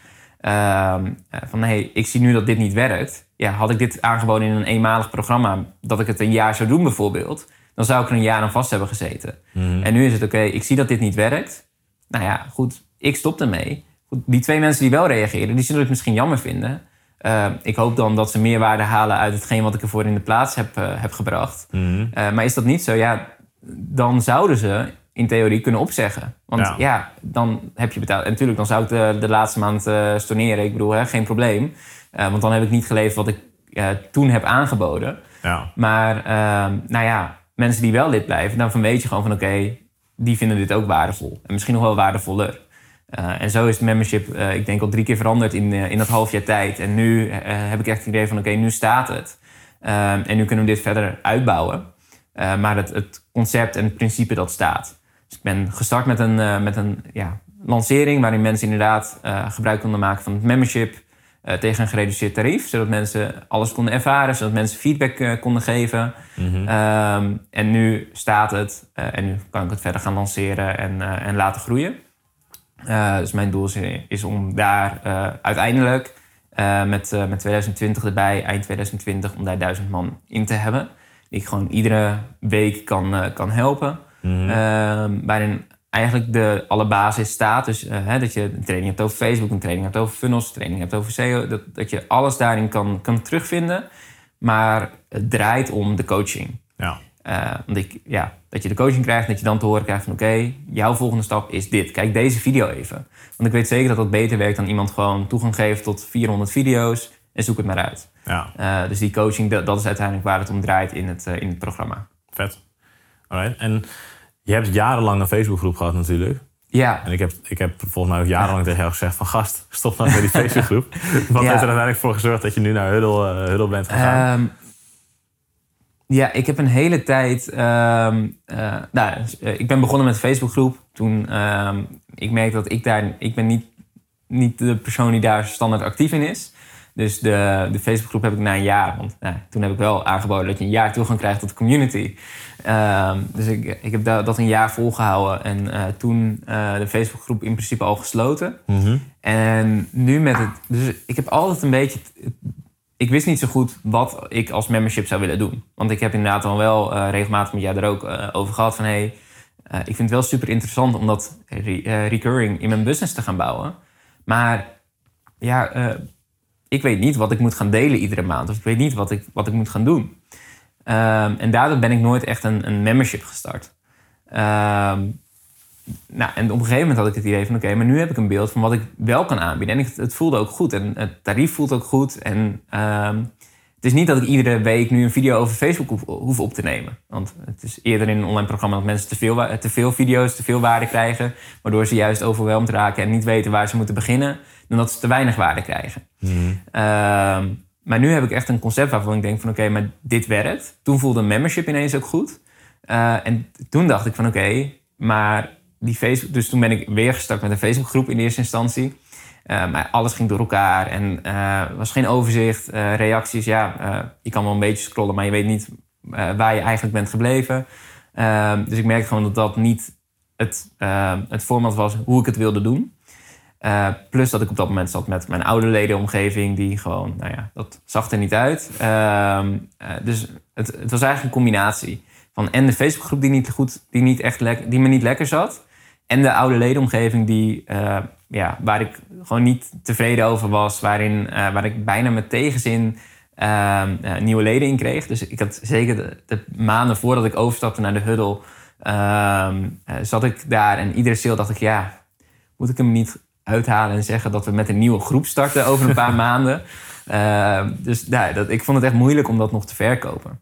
[SPEAKER 3] Uh, van hey, ik zie nu dat dit niet werkt. Ja, had ik dit aangeboden in een eenmalig programma, dat ik het een jaar zou doen bijvoorbeeld, dan zou ik er een jaar aan vast hebben gezeten.
[SPEAKER 2] Mhm.
[SPEAKER 3] En nu is het oké, ik zie dat dit niet werkt. Nou ja, goed, ik stop ermee. Goed, die twee mensen die wel reageren, die zullen het misschien jammer vinden. Uh, ik hoop dan dat ze meer waarde halen uit hetgeen wat ik ervoor in de plaats heb, uh, heb gebracht.
[SPEAKER 2] Mhm.
[SPEAKER 3] Uh, maar is dat niet zo, ja, dan zouden ze in theorie kunnen opzeggen. Want ja,
[SPEAKER 2] Ja.
[SPEAKER 3] dan heb je betaald. En natuurlijk, dan zou ik de, de laatste maand uh, storneren. Ik bedoel, hè, geen probleem. Uh, want dan heb ik niet geleverd wat ik uh, toen heb aangeboden.
[SPEAKER 2] Ja.
[SPEAKER 3] Maar uh, nou ja, mensen die wel lid blijven, dan van weet je gewoon van oké, die vinden dit ook waardevol. En misschien nog wel waardevoller. En zo is het membership, ik denk al drie keer veranderd in, in dat half jaar tijd. En nu heb ik echt het idee van oké, nu staat het. en nu kunnen we dit verder uitbouwen. maar het, het, concept en het principe dat staat. Dus ik ben gestart met een, met een ja, lancering waarin mensen inderdaad gebruik konden maken van het membership tegen een gereduceerd tarief. Zodat mensen alles konden ervaren, zodat mensen feedback konden geven.
[SPEAKER 2] Mhm.
[SPEAKER 3] Um, en nu staat het en nu kan ik het verder gaan lanceren en, en laten groeien. Dus mijn doel is, is om daar uiteindelijk uh, met, met 2020 erbij, eind 2020, om daar duizend man in te hebben. Die ik gewoon iedere week kan, kan helpen.
[SPEAKER 2] Mhm.
[SPEAKER 3] waarin eigenlijk de alle basis staat. Dus hè, dat je een training hebt over Facebook, een training hebt over funnels, een training hebt over SEO. Dat, dat je alles daarin kan, kan terugvinden. Maar het draait om de coaching.
[SPEAKER 2] Ja.
[SPEAKER 3] Uh, want ik, ja, dat je de coaching krijgt, dat je dan te horen krijgt van oké, okay, jouw volgende stap is dit. Kijk deze video even. Want ik weet zeker dat dat beter werkt dan iemand gewoon toegang geeft tot 400 video's en zoek het maar uit.
[SPEAKER 2] Ja.
[SPEAKER 3] Uh, dus die coaching, dat, dat, is uiteindelijk waar het om draait in het, uh, in het programma.
[SPEAKER 2] Vet. Alright. En je hebt jarenlang een Facebookgroep gehad natuurlijk.
[SPEAKER 3] Ja.
[SPEAKER 2] En ik heb, ik heb volgens mij ook jarenlang tegen jou gezegd van gast, stop nou met die Facebookgroep. Wat
[SPEAKER 3] ja.
[SPEAKER 2] heeft er uiteindelijk voor gezorgd dat je nu naar Huddle, uh, Huddle bent gegaan?
[SPEAKER 3] Um, ja, ik heb een hele tijd. Uh, uh, nou, ik ben begonnen met een Facebookgroep. Toen uh, ik merkte dat ik daar. Ik ben niet, niet de persoon die daar standaard actief in is. Dus de, de Facebookgroep heb ik na een jaar. Want nou, toen heb ik wel aangeboden dat je een jaar toegang krijgt tot de community. Ehm, dus ik, ik heb dat, dat een jaar volgehouden. En uh, toen de Facebookgroep in principe al gesloten.
[SPEAKER 2] Mm -hmm.
[SPEAKER 3] En nu met het. Dus ik heb altijd een beetje ik wist niet zo goed wat ik als membership zou willen doen. Want ik heb inderdaad al wel uh, regelmatig met jou er ook over gehad van... hey, ik vind het wel super interessant om dat re recurring in mijn business te gaan bouwen. Maar ja, ik weet niet wat ik moet gaan delen iedere maand. Of ik weet niet wat ik, wat ik moet gaan doen. Ehm, en daardoor ben ik nooit echt een, een membership gestart. Ehm, nou, en op een gegeven moment had ik het idee van... oké, maar nu heb ik een beeld van wat ik wel kan aanbieden. En ik, het voelde ook goed. En het tarief voelt ook goed. En ehm, het is niet dat ik iedere week nu een video over Facebook hoef, hoef, op te nemen. Want het is eerder in een online programma dat mensen te veel, te veel video's, te veel waarde krijgen. Waardoor ze juist overweldigd raken en niet weten waar ze moeten beginnen. Dan dat ze te weinig waarde krijgen. Mm maar nu heb ik echt een concept waarvan ik denk van oké, maar dit werkt. Toen voelde een membership ineens ook goed. Uh, en toen dacht ik van oké, maar die Facebook... Dus toen ben ik weer gestart met een Facebookgroep in eerste instantie. Uh, maar alles ging door elkaar en uh, was geen overzicht, reacties. Ja, je kan wel een beetje scrollen, maar je weet niet waar je eigenlijk bent gebleven. Ehm, dus ik merkte gewoon dat dat niet het, het format was hoe ik het wilde doen. Uh, plus dat ik op dat moment zat met mijn oude ledenomgeving, die gewoon, nou ja, dat zag er niet uit. Uh, dus het, het, was eigenlijk een combinatie van en de Facebookgroep die niet goed, die, niet echt die me niet lekker zat, en de oude ledenomgeving die, uh, ja, waar ik gewoon niet tevreden over was, waarin, waar ik bijna met tegenzin ehm, nieuwe leden in kreeg. Dus ik had zeker de, de maanden voordat ik overstapte naar de Huddle, ehm, zat ik daar en iedere sale dacht ik, ja, moet ik hem niet uithalen en zeggen dat we met een nieuwe groep starten over een paar maanden. Uh, dus nou, dat, ik vond het echt moeilijk om dat nog te verkopen.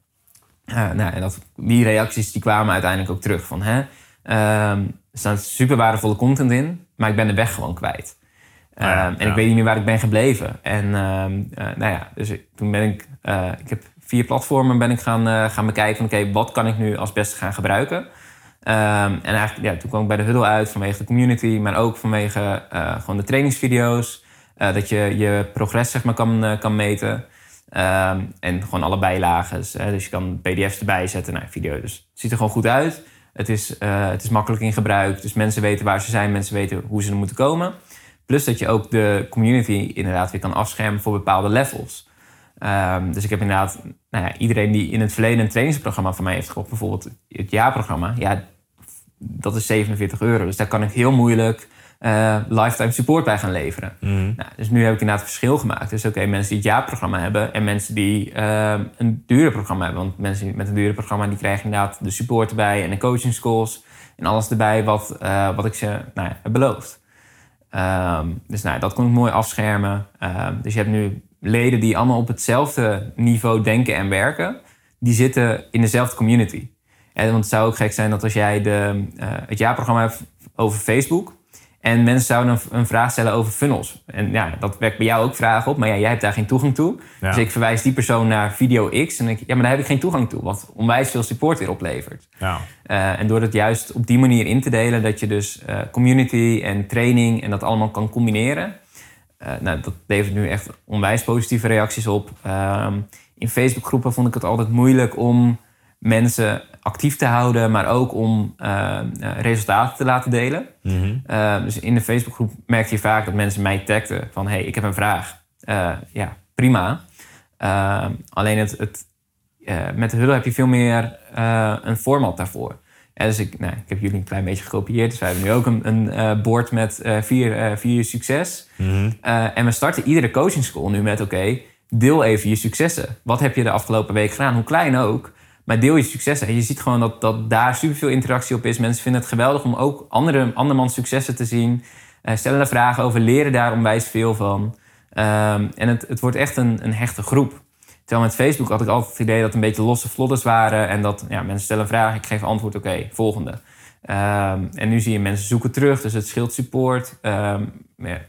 [SPEAKER 3] Uh, nou, en dat, die reacties die kwamen uiteindelijk ook terug. Van, hè, uh, er staat super waardevolle content in, maar ik ben de weg gewoon kwijt. Ja, ehm, en ik weet niet meer waar ik ben gebleven. En ehm, eh, nou ja, dus toen ben ik, ik heb vier platformen ben ik gaan, gaan bekijken van oké, wat kan ik nu als beste gaan gebruiken? Um, en eigenlijk, ja, toen kwam ik bij de Huddle uit vanwege de community, maar ook vanwege uh, gewoon de trainingsvideo's. Uh, dat je je progress zeg maar, kan, uh, kan meten. Um, en gewoon alle bijlagen. Dus je kan pdf's erbij zetten. Nou, video. Dus het ziet er gewoon goed uit. Het is, het is makkelijk in gebruik. Dus mensen weten waar ze zijn. Mensen weten hoe ze er moeten komen. Plus dat je ook de community inderdaad weer kan afschermen voor bepaalde levels. Um, dus ik heb inderdaad, nou ja, iedereen die in het verleden een trainingsprogramma van mij heeft gekocht, bijvoorbeeld het jaarprogramma, ja, dat is 47 euro. Dus daar kan ik heel moeilijk uh, lifetime support bij gaan leveren. Mm. Nou, dus nu heb ik inderdaad verschil gemaakt. Dus oké, mensen die het jaarprogramma hebben en mensen die uh, een dure programma hebben. Want mensen met een dure programma die krijgen inderdaad de support erbij en de coaching schools en alles erbij wat, uh, wat ik ze nou ja, heb beloofd. Um, dus nou, dat kon ik mooi afschermen. Um, dus je hebt nu leden die allemaal op hetzelfde niveau denken en werken. Die zitten in dezelfde community. En, want het zou ook gek zijn dat als jij de, uh, het jaarprogramma hebt over Facebook. En mensen zouden een, een, vraag stellen over funnels. En ja, dat wekt bij jou ook vragen op. Maar ja, jij hebt daar geen toegang toe. Dus ik verwijs die persoon naar video X. En ik, ja, maar daar heb ik geen toegang toe. Wat onwijs veel support weer oplevert. Ja. Uh, en door het juist op die manier in te delen... dat je dus uh, community en training en dat allemaal kan combineren... nou, dat levert nu echt onwijs positieve reacties op. Ehm, in Facebookgroepen vond ik het altijd moeilijk om mensen actief te houden, maar ook om uh, resultaten te laten delen. Mm dus in de Facebookgroep merkte je vaak dat mensen mij tagden van hey, ik heb een vraag. Uh, ja, prima. alleen het, het met de Huddle heb je veel meer een format daarvoor. En dus ik, nou, ik heb jullie een klein beetje gekopieerd. Dus wij hebben nu ook een, een bord met vier, vier succes. Mm en we starten iedere coaching school nu met oké, deel even je successen. Wat heb je de afgelopen week gedaan? Hoe klein ook. Maar deel je successen. Je ziet gewoon dat, dat daar superveel interactie op is. Mensen vinden het geweldig om ook andere, andermans successen te zien. Uh, stellen daar vragen over, leren daar onwijs veel van. Um, en het, het wordt echt een, een hechte groep. Terwijl met Facebook had ik altijd het idee dat het een beetje losse vlodders waren. En dat ja, mensen stellen vragen, ik geef antwoord, oké, volgende. Um, en nu zie je mensen zoeken terug, dus het scheelt support. Um,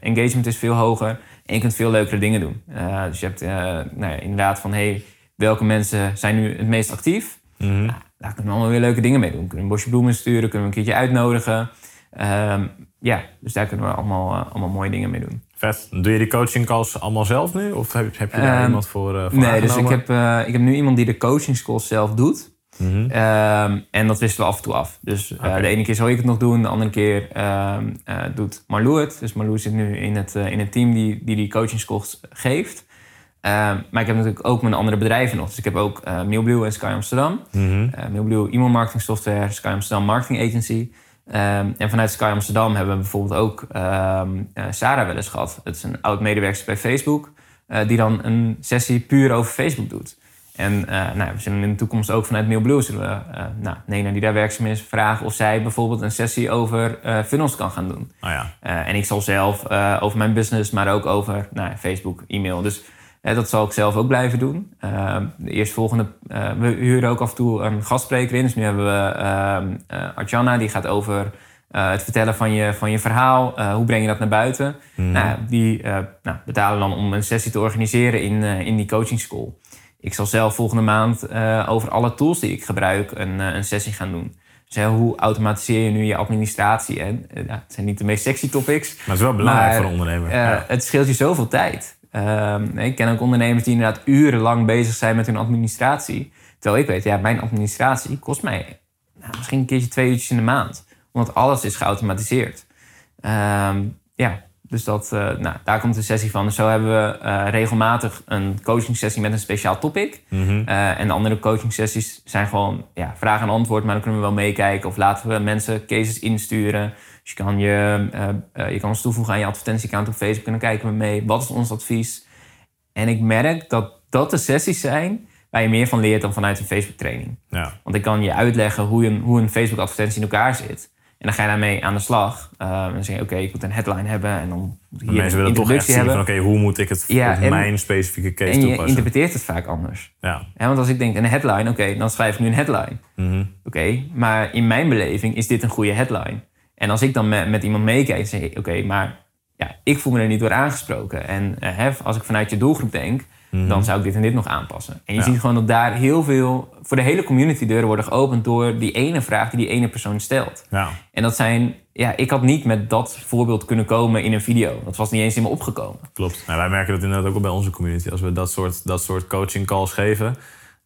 [SPEAKER 3] engagement is veel hoger en je kunt veel leukere dingen doen. Uh, dus je hebt uh, nou ja, inderdaad van, hey, welke mensen zijn nu het meest actief. Mm nou, daar kunnen we allemaal weer leuke dingen mee doen. Kunnen we een bosje bloemen sturen, kunnen we een keertje uitnodigen. Um, ja, dus daar kunnen we allemaal, uh, allemaal mooie dingen mee doen.
[SPEAKER 2] Vet. Doe je die coaching calls allemaal zelf nu? Of heb, heb je daar um, iemand voor, uh, voor
[SPEAKER 3] Nee, dus ik heb, uh, ik heb nu iemand die de coaching calls zelf doet. Mm -hmm. um, en dat wisselen we af en toe af. Dus okay. de ene keer zal ik het nog doen, de andere keer doet Marlou het. Dus Marlou zit nu in het, in het team die die, die coaching calls geeft. Um, maar ik heb natuurlijk ook mijn andere bedrijven nog. Dus ik heb ook uh, Mailblue en Sky Amsterdam. Mm -hmm. uh, Mailblue e-mail marketing software, Sky Amsterdam marketing agency. Um, en vanuit Sky Amsterdam hebben we bijvoorbeeld ook um, uh, Sarah wel eens gehad. Dat is een oud medewerker bij Facebook. eh, die dan een sessie puur over Facebook doet. En eh, nou, we zullen in de toekomst ook vanuit Mailblue zullen we nou, Nena die daar werkzaam is vragen of zij bijvoorbeeld een sessie over funnels kan gaan doen.
[SPEAKER 2] Oh ja.
[SPEAKER 3] en ik zal zelf over mijn business, maar ook over nou, Facebook, e-mail. Dus dat zal ik zelf ook blijven doen. de eerstvolgende, we huren ook af en toe een gastspreker in. Dus nu hebben we Arjana, die gaat over het vertellen van je, van je verhaal. hoe breng je dat naar buiten?
[SPEAKER 2] Mhm.
[SPEAKER 3] Nou, die nou, betalen dan om een sessie te organiseren in, in die coaching school. Ik zal zelf volgende maand uh, over alle tools die ik gebruik een, uh, een sessie gaan doen. Dus hoe automatiseer je nu je administratie? En, uh, het zijn niet de meest sexy topics.
[SPEAKER 2] Maar het is wel belangrijk voor een ondernemer.
[SPEAKER 3] Ja. Het scheelt je zoveel tijd. Ehm, ik ken ook ondernemers die inderdaad urenlang bezig zijn met hun administratie. Terwijl ik weet, ja, mijn administratie kost mij nou, misschien een keertje twee uurtjes in de maand. Omdat alles is geautomatiseerd. Um, ja, dus dat, uh, nou, daar komt de sessie van. Dus zo hebben we uh, regelmatig een coaching sessie met een speciaal topic.
[SPEAKER 2] Mm -hmm.
[SPEAKER 3] uh, en de andere coaching sessies zijn gewoon ja, vraag en antwoord. Maar dan kunnen we wel meekijken. Of laten we mensen cases insturen. Dus je kan, je, je kan ons toevoegen aan je advertentieaccount op Facebook. En dan kijken we mee. Wat is ons advies? En ik merk dat dat de sessies zijn waar je meer van leert dan vanuit een Facebook training.
[SPEAKER 2] Ja.
[SPEAKER 3] Want ik kan je uitleggen hoe een, hoe een Facebook advertentie in elkaar zit. En dan ga je daarmee aan de slag. Uh, dan zeg je, oké, okay, ik moet een headline hebben. En dan hier
[SPEAKER 2] mensen willen toch echt zien van, oké, okay, hoe moet ik het
[SPEAKER 3] ja,
[SPEAKER 2] op
[SPEAKER 3] en,
[SPEAKER 2] mijn specifieke case
[SPEAKER 3] en je
[SPEAKER 2] toepassen?
[SPEAKER 3] interpreteert het vaak anders.
[SPEAKER 2] Ja.
[SPEAKER 3] ja want als ik denk, een headline, oké, okay, dan schrijf ik nu een headline.
[SPEAKER 2] Mm -hmm.
[SPEAKER 3] Oké, maar in mijn beleving is dit een goede headline. En als ik dan met, met iemand meekijk, dan zeg ik, oké, maar ja, ik voel me er niet door aangesproken. En uh, hef, als ik vanuit je doelgroep denk,
[SPEAKER 2] Mm -hmm.
[SPEAKER 3] dan zou ik dit en dit nog aanpassen. En je
[SPEAKER 2] Ja.
[SPEAKER 3] ziet gewoon dat daar heel veel, voor de hele community deuren worden geopend door die ene vraag die die ene persoon stelt.
[SPEAKER 2] Ja.
[SPEAKER 3] En dat zijn, ja, ik had niet met dat voorbeeld kunnen komen in een video. Dat was niet eens in me opgekomen.
[SPEAKER 2] Klopt. Nou, wij merken dat inderdaad ook wel bij onze community. Als we dat soort, dat soort coaching calls geven.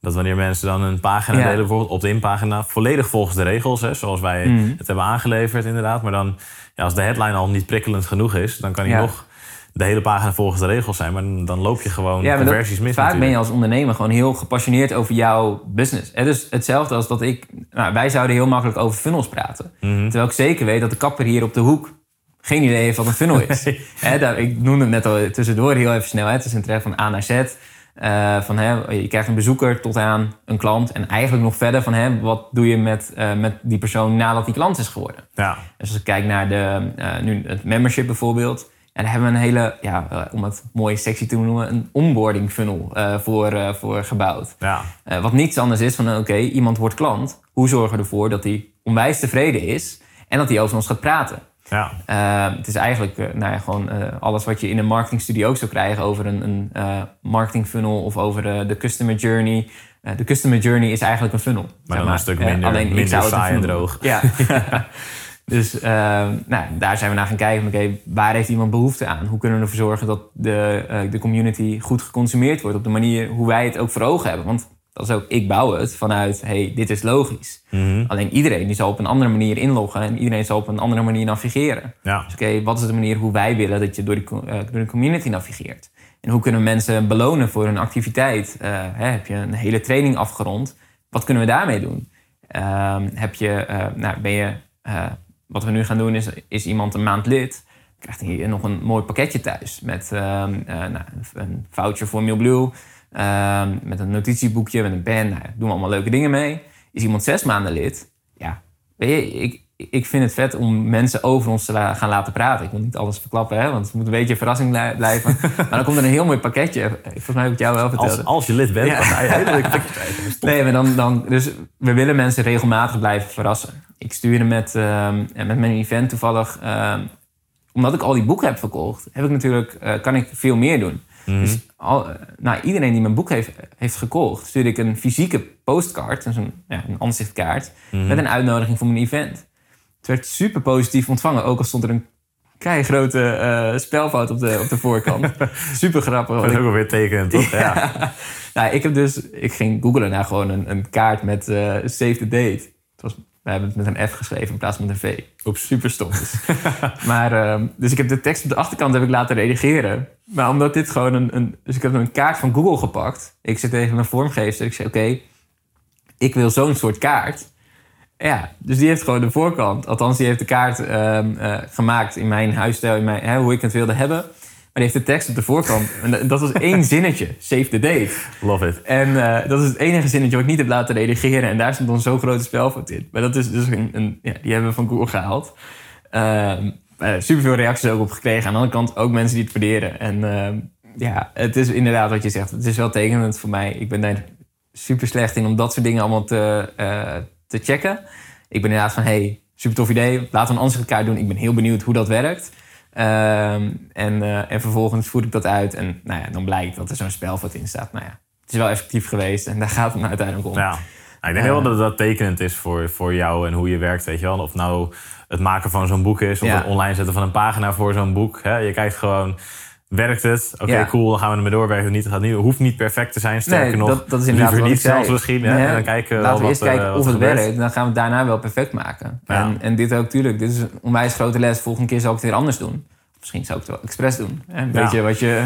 [SPEAKER 2] Dat wanneer mensen dan een pagina
[SPEAKER 3] Ja.
[SPEAKER 2] delen, bijvoorbeeld op de inpagina, volledig volgens de regels, hè, zoals wij
[SPEAKER 3] Mhm.
[SPEAKER 2] het hebben aangeleverd, inderdaad. Maar dan, ja, als de headline al niet prikkelend genoeg is, dan kan
[SPEAKER 3] Ja.
[SPEAKER 2] nog de hele pagina volgens de regels zijn. Maar dan- dan loop je gewoon
[SPEAKER 3] Ja,
[SPEAKER 2] conversies
[SPEAKER 3] dat,
[SPEAKER 2] mis.
[SPEAKER 3] vaak ben je als ondernemer gewoon heel gepassioneerd over jouw business. Het is hetzelfde als dat ik... Nou, wij zouden heel makkelijk over funnels praten.
[SPEAKER 2] Mhm.
[SPEAKER 3] Terwijl ik zeker weet dat de kapper hier op de hoek geen idee heeft wat een funnel is. Daar, ik noemde het net al tussendoor heel even snel. Hè. Het is een traject van A naar Z. Eh, van, hè, je krijgt een bezoeker tot aan een klant. En eigenlijk nog verder van hè, wat doe je met, eh, met die persoon nadat die klant is geworden.
[SPEAKER 2] Ja,
[SPEAKER 3] Dus als ik kijk naar de, eh, nu het membership bijvoorbeeld. En daar hebben we een hele, ja, om het mooi sexy te noemen, een onboarding funnel voor, voor gebouwd.
[SPEAKER 2] ja,
[SPEAKER 3] wat niets anders is van, oké, iemand wordt klant. Hoe zorgen we ervoor dat hij onwijs tevreden is en dat hij over ons gaat praten?
[SPEAKER 2] Ja.
[SPEAKER 3] Eh, het is eigenlijk eh, nou ja, gewoon eh, alles wat je in een marketingstudie ook zou krijgen over een, een eh, marketing funnel of over de, de customer journey. De customer journey is eigenlijk een funnel. zeg
[SPEAKER 2] dan een stuk minder-
[SPEAKER 3] ik
[SPEAKER 2] minder
[SPEAKER 3] zou het een
[SPEAKER 2] saai en droog.
[SPEAKER 3] Ja. dus eh, nou, daar zijn we naar gaan kijken. Oké, waar heeft iemand behoefte aan? Hoe kunnen we ervoor zorgen dat de, de community goed geconsumeerd wordt op de manier hoe wij het ook voor ogen hebben? Want dat is ook, ik bouw het vanuit, hey, dit is logisch.
[SPEAKER 2] Mhm.
[SPEAKER 3] Alleen iedereen die zal op een andere manier inloggen en iedereen zal op een andere manier navigeren.
[SPEAKER 2] ja.
[SPEAKER 3] Dus oké, wat is de manier hoe wij willen dat je door, die, eh, door de community navigeert? En hoe kunnen we mensen belonen voor hun activiteit? Eh, hè, heb je een hele training afgerond? Wat kunnen we daarmee doen? Ehm, heb je, eh, nou, ben je, wat we nu gaan doen is, is iemand een maand lid. Krijgt hij nog een mooi pakketje thuis met ehm, eh, nou, een voucher voor Mailblue. Ehm, met een notitieboekje, met een pen. Nou, doen we allemaal leuke dingen mee. Is iemand zes maanden lid? Ja, weet je, ik, ik vind het vet om mensen over ons te la- gaan laten praten. Ik wil niet alles verklappen, hè, want het moet een beetje een verrassing blij- blijven. maar dan komt er een heel mooi pakketje. Volgens mij heb ik het jou wel verteld.
[SPEAKER 2] Als, als je lid bent,
[SPEAKER 3] Ja.
[SPEAKER 2] dan ga je hele leuke.
[SPEAKER 3] Nee, maar dan, dan, dus we willen mensen regelmatig blijven verrassen. Ik stuurde met, ehm, met mijn event toevallig, ehm, omdat ik al die boeken heb verkocht, heb ik natuurlijk, eh, kan ik veel meer doen.
[SPEAKER 2] Mhm.
[SPEAKER 3] Dus al, eh, nou, iedereen die mijn boek heeft, heeft gekocht, stuurde ik een fysieke postcard, dus een, ja, een aanzichtkaart,
[SPEAKER 2] Mhm.
[SPEAKER 3] met een uitnodiging voor mijn event. Het werd super positief ontvangen, ook al stond er een keigrote eh spelfout op de, op de voorkant. super grappig.
[SPEAKER 2] Dat is ook alweer tekenen, toch? Ja.
[SPEAKER 3] nou, ik heb dus, ik ging googlen naar gewoon een, een kaart met eh, save the date. Het was, we hebben het met een F geschreven in plaats van met een V.
[SPEAKER 2] Oeps.
[SPEAKER 3] Super stom. Dus. maar, ehm, dus ik heb de tekst op de achterkant heb ik laten redigeren. Maar omdat dit gewoon een, een... Dus ik heb een kaart van Google gepakt. Ik zit tegen mijn vormgever. Ik zei, oké, ik wil zo'n soort kaart. Ja, dus die heeft gewoon de voorkant. Althans, die heeft de kaart ehm, eh, gemaakt in mijn huisstijl, in mijn, hè, hoe ik het wilde hebben. Die heeft de tekst op de voorkant. En dat was één zinnetje. Save the date.
[SPEAKER 2] Love it.
[SPEAKER 3] En eh, dat is het enige zinnetje wat ik niet heb laten redigeren. En daar stond dan zo'n grote spelfout in. Maar dat is dus een... een ja, die hebben we van Google gehaald. Ehm uh, superveel reacties ook op gekregen. Aan de andere kant ook mensen die het waarderen. En ehm, ja, het is inderdaad wat je zegt. Het is wel tekenend voor mij. Ik ben daar super slecht in om dat soort dingen allemaal te, eh, te checken. Ik ben inderdaad van, hey, super tof idee. Laten we een elkaar doen. Ik ben heel benieuwd hoe dat werkt. Ehm, en, uh, en vervolgens voer ik dat uit. En nou ja, dan blijkt dat er zo'n spelfout in staat. Nou ja, het is wel effectief geweest. En daar gaat het nou uiteindelijk om.
[SPEAKER 2] Ja. Nou, ik denk wel dat dat tekenend is voor, voor jou en hoe je werkt. Weet je wel. Of nou het maken van zo'n boek is. Of het online zetten van een pagina voor zo'n boek. Hè? Je kijkt gewoon werkt het? Oké, cool, dan gaan we ermee doorwerken. Niet, het gaat niet, hoeft niet perfect te zijn, sterker nog.
[SPEAKER 3] Dat, dat is inderdaad
[SPEAKER 2] liever niet zelfs misschien. Nee, en dan kijken
[SPEAKER 3] Laten we
[SPEAKER 2] eerst
[SPEAKER 3] kijken
[SPEAKER 2] uh,
[SPEAKER 3] of het werkt. Dan gaan we het daarna wel perfect maken. En, en dit ook, tuurlijk. Dit is een onwijs grote les. Volgende keer zal ik het weer anders doen. Misschien zou ik het wel expres doen. Een beetje wat je...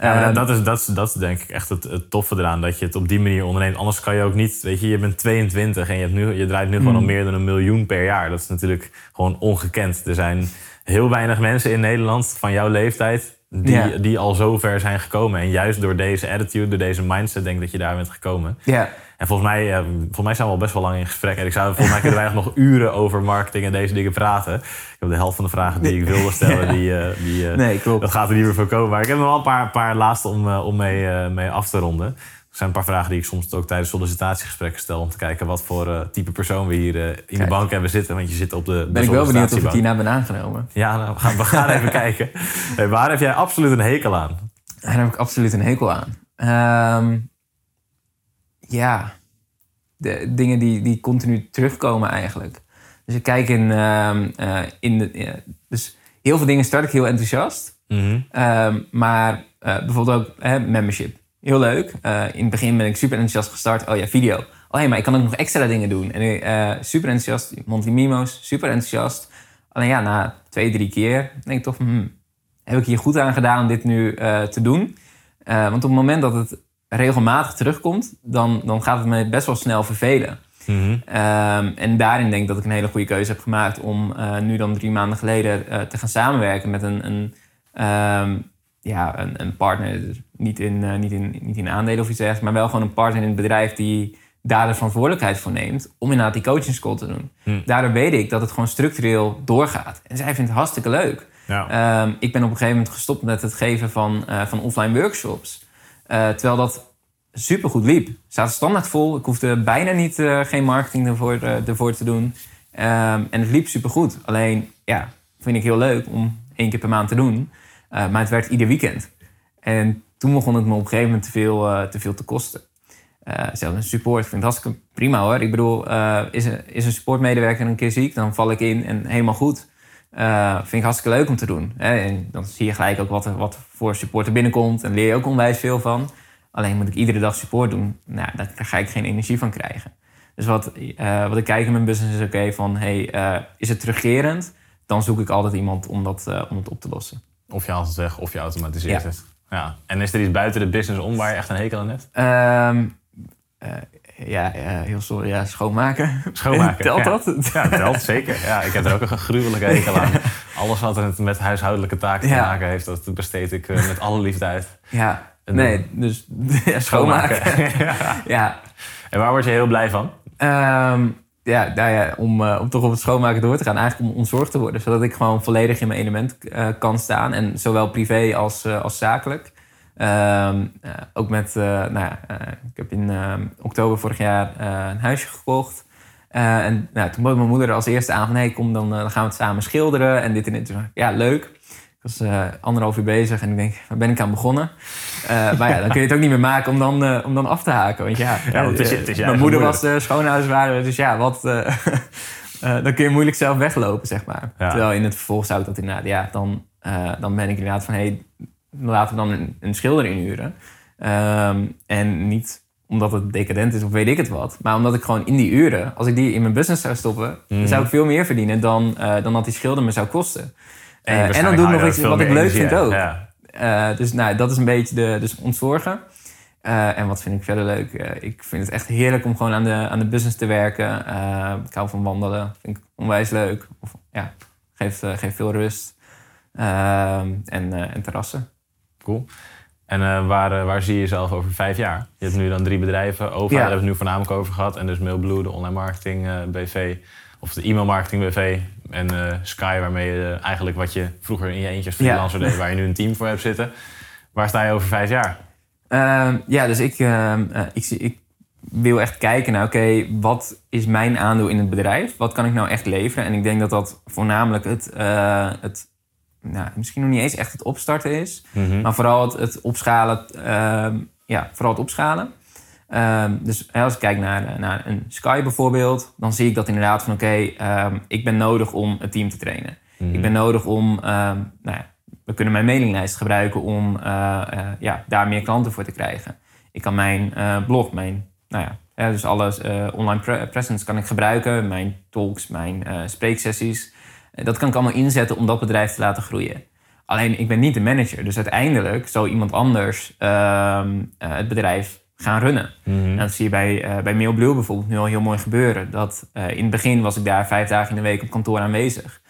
[SPEAKER 2] Ja, uh, dat, is, dat, is, dat is denk ik echt het, het, toffe eraan. Dat je het op die manier onderneemt. Anders kan je ook niet... Weet je, je bent 22 en je, hebt nu, je draait nu gewoon
[SPEAKER 3] Hmm.
[SPEAKER 2] al meer dan een miljoen per jaar. Dat is natuurlijk gewoon ongekend. Er zijn heel weinig mensen in Nederland van jouw leeftijd... Die,
[SPEAKER 3] Ja.
[SPEAKER 2] die al zo ver zijn gekomen. En juist door deze attitude, door deze mindset... denk ik dat je daar bent gekomen.
[SPEAKER 3] Ja.
[SPEAKER 2] En volgens mij, volgens mij zijn we al best wel lang in gesprek. En ik zou, volgens mij kunnen wij nog uren over marketing en deze dingen praten. Ik heb de helft van de vragen die ik wilde stellen,
[SPEAKER 3] Ja.
[SPEAKER 2] die, eh, die, eh,
[SPEAKER 3] Nee, klopt.
[SPEAKER 2] dat gaat er niet meer voor komen. Maar ik heb nog wel een paar, paar laatste om, eh, om mee, mee af te ronden. Zijn een paar vragen die ik soms ook tijdens sollicitatiegesprekken stel... om te kijken wat voor eh, type persoon we hier eh, in de bank hebben zitten. Want je zit op de, de
[SPEAKER 3] Ben ik wel benieuwd of ik hierna ben aangenomen.
[SPEAKER 2] Ja, nou, we gaan, we gaan even kijken. Hey, waar heb jij absoluut een hekel aan?
[SPEAKER 3] Daar heb ik absoluut een hekel aan. Ehm, ja, de dingen die, die continu terugkomen eigenlijk. Dus ik kijk in, ehm, eh, in de... dus heel veel dingen start ik heel enthousiast.
[SPEAKER 2] Mhm.
[SPEAKER 3] Ehm, maar bijvoorbeeld ook hè, membership. Heel leuk. Eh, in het begin ben ik super enthousiast gestart. Oh ja, video. Oh ja, maar ik kan ook nog extra dingen doen. En eh, super enthousiast. Monty Mimo's, super enthousiast. Alleen ja, na twee, drie keer denk ik toch hmm, heb ik hier goed aan gedaan om dit nu eh, te doen? Want op het moment dat het regelmatig terugkomt... dan, dan gaat het me best wel snel vervelen.
[SPEAKER 2] Mhm.
[SPEAKER 3] Ehm, en daarin denk ik dat ik een hele goede keuze heb gemaakt om nu dan drie maanden geleden te gaan samenwerken met een, een, ehm, ja, een, een partner. Niet, in, eh, niet, in, niet in aandelen of iets dergelijks, maar wel gewoon een partner in het bedrijf die daar de verantwoordelijkheid voor neemt om inderdaad die coaching school te doen.
[SPEAKER 2] Hm.
[SPEAKER 3] Daardoor weet ik dat het gewoon structureel doorgaat. En zij vindt het hartstikke leuk.
[SPEAKER 2] Ja.
[SPEAKER 3] Ehm, ik ben op een gegeven moment gestopt met het geven van, eh, van offline workshops. Eh, terwijl dat supergoed liep. Het staat standaard vol. Ik hoefde bijna niet, geen marketing ervoor, ervoor te doen. Ehm, en het liep supergoed. Alleen, ja, vind ik heel leuk om één keer per maand te doen. Eh, maar het werd ieder weekend. En toen begon het me op een gegeven moment te veel, eh, te, veel te kosten. Eh zelfs een support. Ik vind het hartstikke prima hoor. Ik bedoel, is, een, is een supportmedewerker een keer ziek, dan val ik in en helemaal goed. Vind ik hartstikke leuk om te doen. Hè? En dan zie je gelijk ook wat wat voor support er binnenkomt. En leer je ook onwijs veel van. Alleen moet ik iedere dag support doen. Nou, daar ga ik geen energie van krijgen. Dus wat, wat ik kijk in mijn business is oké van... Hey, is het terugkerend? Dan zoek ik altijd iemand om dat, om het op te lossen.
[SPEAKER 2] Of je haalt het weg, of je automatiseert
[SPEAKER 3] Ja.
[SPEAKER 2] het. Ja. En is er iets buiten de business om waar je echt een hekel aan hebt?
[SPEAKER 3] Ehm, eh, ja, eh, heel sorry. Ja, schoonmaken.
[SPEAKER 2] Schoonmaken,
[SPEAKER 3] Telt
[SPEAKER 2] ja.
[SPEAKER 3] dat?
[SPEAKER 2] Ja, telt zeker. Ja, ik heb er ook een gruwelijke hekel aan. Alles wat er met huishoudelijke taken te maken heeft, dat besteed ik eh, met alle liefde uit.
[SPEAKER 3] Ja,
[SPEAKER 2] En
[SPEAKER 3] nee, dus schoonmaken.
[SPEAKER 2] ja.
[SPEAKER 3] ja,
[SPEAKER 2] En waar word je heel blij van?
[SPEAKER 3] Ehm, ja, nou ja om, eh, om toch op het schoonmaken door te gaan. Eigenlijk om ontzorgd te worden. Zodat ik gewoon volledig in mijn element eh, kan staan. En zowel privé als, eh, als zakelijk. Ehm, eh, ook met, nou ja, ik heb in ehm, oktober vorig jaar een huisje gekocht. En nou, toen bood mijn moeder als eerste aan van... hey, kom, dan, dan gaan we het samen schilderen en dit en dit. Ja, leuk. Ik was eh, anderhalf uur bezig en ik denk, waar ben ik aan begonnen? Eh, maar ja, dan kun je het ook niet meer maken om dan, eh, om dan af te haken. Want ja,
[SPEAKER 2] Ja, want het is het is
[SPEAKER 3] mijn moeder
[SPEAKER 2] moeder.
[SPEAKER 3] was de schoonhuiswaarder. Dus ja, wat, dan kun je moeilijk zelf weglopen, zeg maar.
[SPEAKER 2] Ja.
[SPEAKER 3] Terwijl in het vervolg zou ik dat inderdaad... Ja, dan, dan ben ik inderdaad van... Hey, laten we dan een, een schilder inhuren. Ehm, en niet omdat het decadent is of weet ik het wat. Maar omdat ik gewoon in die uren... Als ik die in mijn business zou stoppen...
[SPEAKER 2] Mhm.
[SPEAKER 3] dan zou ik veel meer verdienen dan, dan dat die schilder me zou kosten. Eh, en dan
[SPEAKER 2] waarschijnlijk
[SPEAKER 3] doe ik
[SPEAKER 2] haal
[SPEAKER 3] nog iets wat ik leuk
[SPEAKER 2] energie
[SPEAKER 3] vind ook. Eh, dus nou, dat is een beetje de dus ontzorgen. Eh, en wat vind ik verder leuk? Ik vind het echt heerlijk om gewoon aan de, aan de business te werken. Eh, ik hou van wandelen. Vind ik onwijs leuk. Of, ja, geeft, geeft veel rust. Ehm, en, en terrassen.
[SPEAKER 2] Cool. En uh, waar, uh, waar zie je jezelf over vijf jaar? Je hebt nu dan drie bedrijven. Over, ja. daar hebben we het nu voornamelijk over gehad. En dus Mailblue, de online marketing uh, BV. Of de e-mail marketing BV. En Sky, waarmee je eigenlijk wat je vroeger in je eentje als freelancer ja. deed... waar je nu een team voor hebt zitten. Waar sta je over vijf jaar?
[SPEAKER 3] Ehm, ja, dus ik, ehm, ik, ik, wil echt kijken naar... oké, wat is mijn aandeel in het bedrijf? Wat kan ik nou echt leveren? En ik denk dat dat voornamelijk het, het nou, misschien nog niet eens echt het opstarten is. Mhm. Maar vooral het, het opschalen. Uh, ja, vooral het opschalen. Uh, dus als ik kijk naar, naar een Sky bijvoorbeeld, dan zie ik dat inderdaad van oké, okay, ehm, ik ben nodig om het team te trainen. Mhm. Ik ben nodig om, nou ja, we kunnen mijn mailinglijst gebruiken om uh, uh, ja, daar meer klanten voor te krijgen. Ik kan mijn uh, blog, mijn, nou ja, dus alles online pre presence kan ik gebruiken. Mijn talks, mijn spreeksessies. Dat kan ik allemaal inzetten om dat bedrijf te laten groeien. Alleen ik ben niet de manager. Dus uiteindelijk zou iemand anders ehm, eh, het bedrijf gaan runnen. Mm dat zie je bij, uh, bij Mailblue bijvoorbeeld nu al heel mooi gebeuren. Dat, uh, in het begin was ik daar vijf dagen in de week op kantoor aanwezig.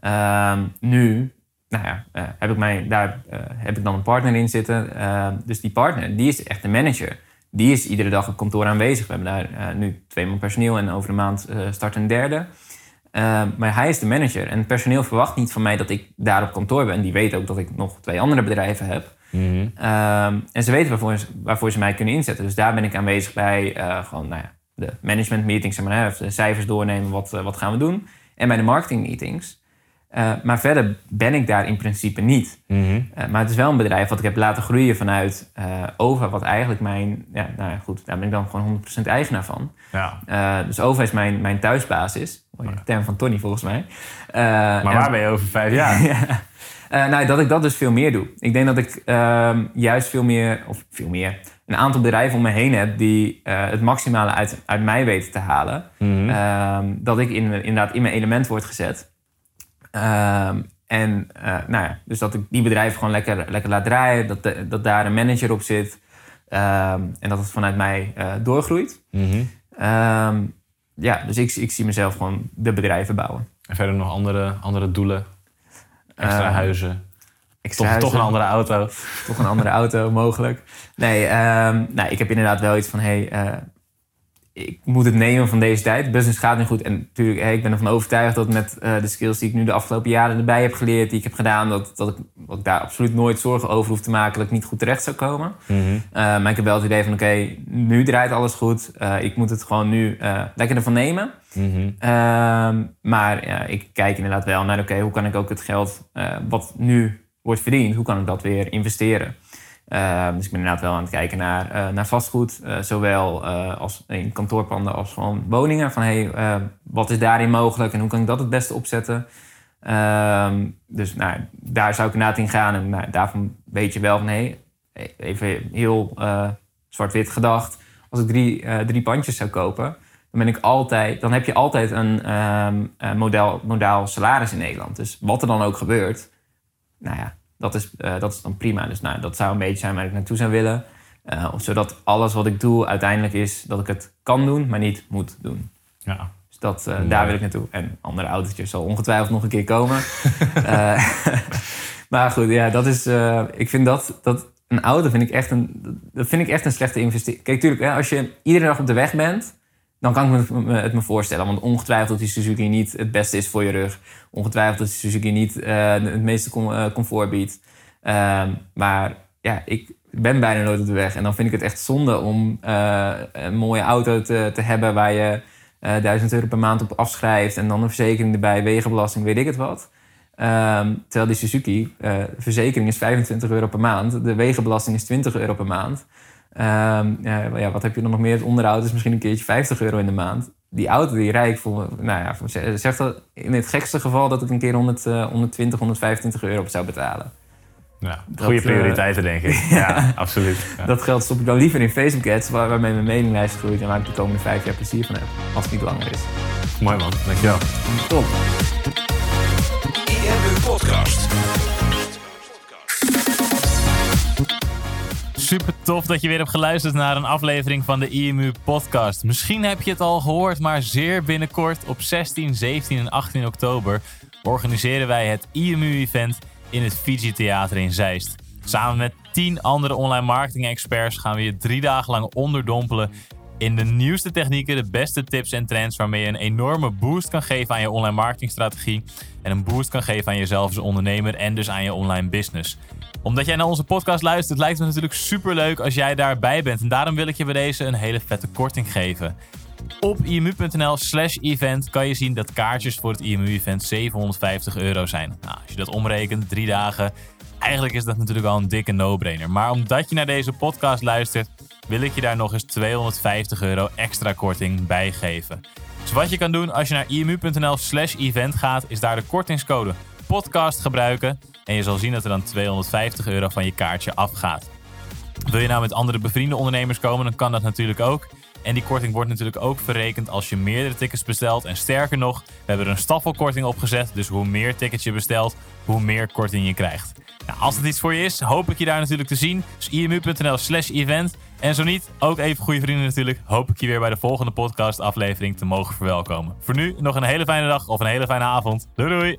[SPEAKER 3] Ehm, nu nou ja, heb ik mij, daar heb ik dan een partner in zitten. Ehm, dus die partner, die is echt de manager. Die is iedere dag op kantoor aanwezig. We hebben daar nu twee man personeel en over een maand start een derde. Ehm, maar hij is de manager en het personeel verwacht niet van mij dat ik daar op kantoor ben. Die weten ook dat ik nog twee andere bedrijven heb. Mhm. Ehm, en ze weten waarvoor, waarvoor, ze mij kunnen inzetten. Dus daar ben ik aanwezig bij uh, gewoon, nou ja, de management meetings, zeg maar, de cijfers doornemen, wat, uh, wat gaan we doen. En bij de marketing meetings. Uh, maar verder ben ik daar in principe niet. Mm -hmm. uh, maar het is wel een bedrijf wat ik heb laten groeien vanuit uh, OVA, wat eigenlijk mijn, ja, nou ja, goed, daar ben ik dan gewoon 100% eigenaar van. Ja. dus OVA is mijn, mijn thuisbasis. Mooie term van Tony volgens mij.
[SPEAKER 2] maar waar ben je over vijf jaar?
[SPEAKER 3] ja. nou, dat ik dat dus veel meer doe. Ik denk dat ik ehm, juist veel meer, of veel meer, een aantal bedrijven om me heen heb die het maximale uit, uit mij weten te halen. Mm -hmm. dat ik in, inderdaad in mijn element word gezet. Um, en uh, nou ja, dus dat ik die bedrijven gewoon lekker, lekker laat draaien. Dat, de, dat daar een manager op zit. Um, en dat het vanuit mij uh, doorgroeit. Mm -hmm. um, ja, dus ik, ik zie mezelf gewoon de bedrijven bouwen.
[SPEAKER 2] En verder nog andere, andere doelen? Extra huizen? Extra toch, huizen. toch een andere auto?
[SPEAKER 3] Toch een andere auto, mogelijk. Nee, nou, ik heb inderdaad wel iets van... Hey, ik moet het nemen van deze tijd. Business gaat nu goed. En natuurlijk, ik ben ervan overtuigd dat met uh, de skills die ik nu de afgelopen jaren erbij heb geleerd, die ik heb gedaan, dat, dat, ik, dat ik daar absoluut nooit zorgen over hoef te maken dat ik niet goed terecht zou komen. Mm -hmm. uh, maar ik heb wel het idee van, oké, okay, nu draait alles goed. Uh, ik moet het gewoon nu lekker ervan nemen. Mm -hmm. maar ja, ik kijk inderdaad wel naar, oké, okay, hoe kan ik ook het geld wat nu wordt verdiend, hoe kan ik dat weer investeren? Uh, dus ik ben inderdaad wel aan het kijken naar, uh, naar vastgoed, uh, zowel als in kantoorpanden als van woningen. Van hey, wat is daarin mogelijk en hoe kan ik dat het beste opzetten? Ehm, dus nou, daar zou ik inderdaad in gaan. En nou, daarvan weet je wel hey, even heel zwart-wit gedacht. Als ik drie, drie pandjes zou kopen, dan, ben ik altijd, dan heb je altijd een um, model, modaal salaris in Nederland. Dus wat er dan ook gebeurt, nou ja, dat is, uh, dat is dan prima. Dus nou, dat zou een beetje zijn waar ik naartoe zou willen. Uh, zodat alles wat ik doe uiteindelijk is dat ik het kan doen, maar niet moet doen. Ja. Dus dat, uh, daar wil ik naartoe. En andere autootjes zal ongetwijfeld nog een keer komen. maar goed, ja, dat is. ik vind dat, dat een auto vind ik echt een, dat vind ik echt een slechte investering. Kijk, natuurlijk, als je iedere dag op de weg bent, dan kan ik het me voorstellen. Want ongetwijfeld dat die Suzuki niet het beste is voor je rug. Ongetwijfeld dat die Suzuki niet uh, het meeste uh, comfort biedt. Uh, maar ja, ik ben bijna nooit op de weg. En dan vind ik het echt zonde om uh, een mooie auto te, te hebben... waar je 1000 euro per maand op afschrijft... en dan een verzekering erbij, wegenbelasting, weet ik het wat... Um, terwijl die Suzuki, verzekering is 25 euro per maand, de wegenbelasting is 20 euro per maand. Um, ja, ja, wat heb je dan nog meer? Het onderhoud is misschien een keertje 50 euro in de maand. Die auto die rijk voor, nou ja, zegt dat in het gekste geval dat ik een keer 100, uh, 120, 125 euro op zou betalen.
[SPEAKER 2] Ja, goede prioriteiten, uh, denk ik. ja, absoluut. Ja.
[SPEAKER 3] Dat geld stop ik dan liever in Facebook ads, waar, waarmee mijn mailinglijst groeit en waar ik de komende vijf jaar plezier van heb. Als het niet langer is.
[SPEAKER 2] Mooi man, dankjewel.
[SPEAKER 3] Top.
[SPEAKER 1] IMU Podcast.
[SPEAKER 2] Super tof dat je weer hebt geluisterd naar een aflevering van de IMU podcast. Misschien heb je het al gehoord, maar zeer binnenkort op 16, 17 en 18 oktober organiseren wij het IMU event in het Fiji Theater in Zeist. Samen met 10 andere online marketing experts gaan we je drie dagen lang onderdompelen in de nieuwste technieken, de beste tips en trends waarmee je een enorme boost kan geven aan je online marketingstrategie en een boost kan geven aan jezelf als ondernemer en dus aan je online business. Omdat jij naar onze podcast luistert, lijkt het me natuurlijk super leuk als jij daarbij bent en daarom wil ik je bij deze een hele vette korting geven. Op imu.nl slash event kan je zien dat kaartjes voor het IMU-event 750 euro zijn. Nou, als je dat omrekent, drie dagen, eigenlijk is dat natuurlijk al een dikke no-brainer. Maar omdat je naar deze podcast luistert, wil ik je daar nog eens 250 euro extra korting bij geven. Dus wat je kan doen als je naar imu.nl slash event gaat, is daar de kortingscode podcast gebruiken. En je zal zien dat er dan 250 euro van je kaartje afgaat. Wil je nou met andere bevriende ondernemers komen, dan kan dat natuurlijk ook. En die korting wordt natuurlijk ook verrekend als je meerdere tickets bestelt. En sterker nog, we hebben er een staffelkorting opgezet. Dus hoe meer tickets je bestelt, hoe meer korting je krijgt. Als het iets voor je is, hoop ik je daar natuurlijk te zien. Dus imu.nl slash event. En zo niet, ook even goede vrienden natuurlijk, hoop ik je weer bij de volgende podcast aflevering te mogen verwelkomen. Voor nu nog een hele fijne dag of een hele fijne avond. Doei doei!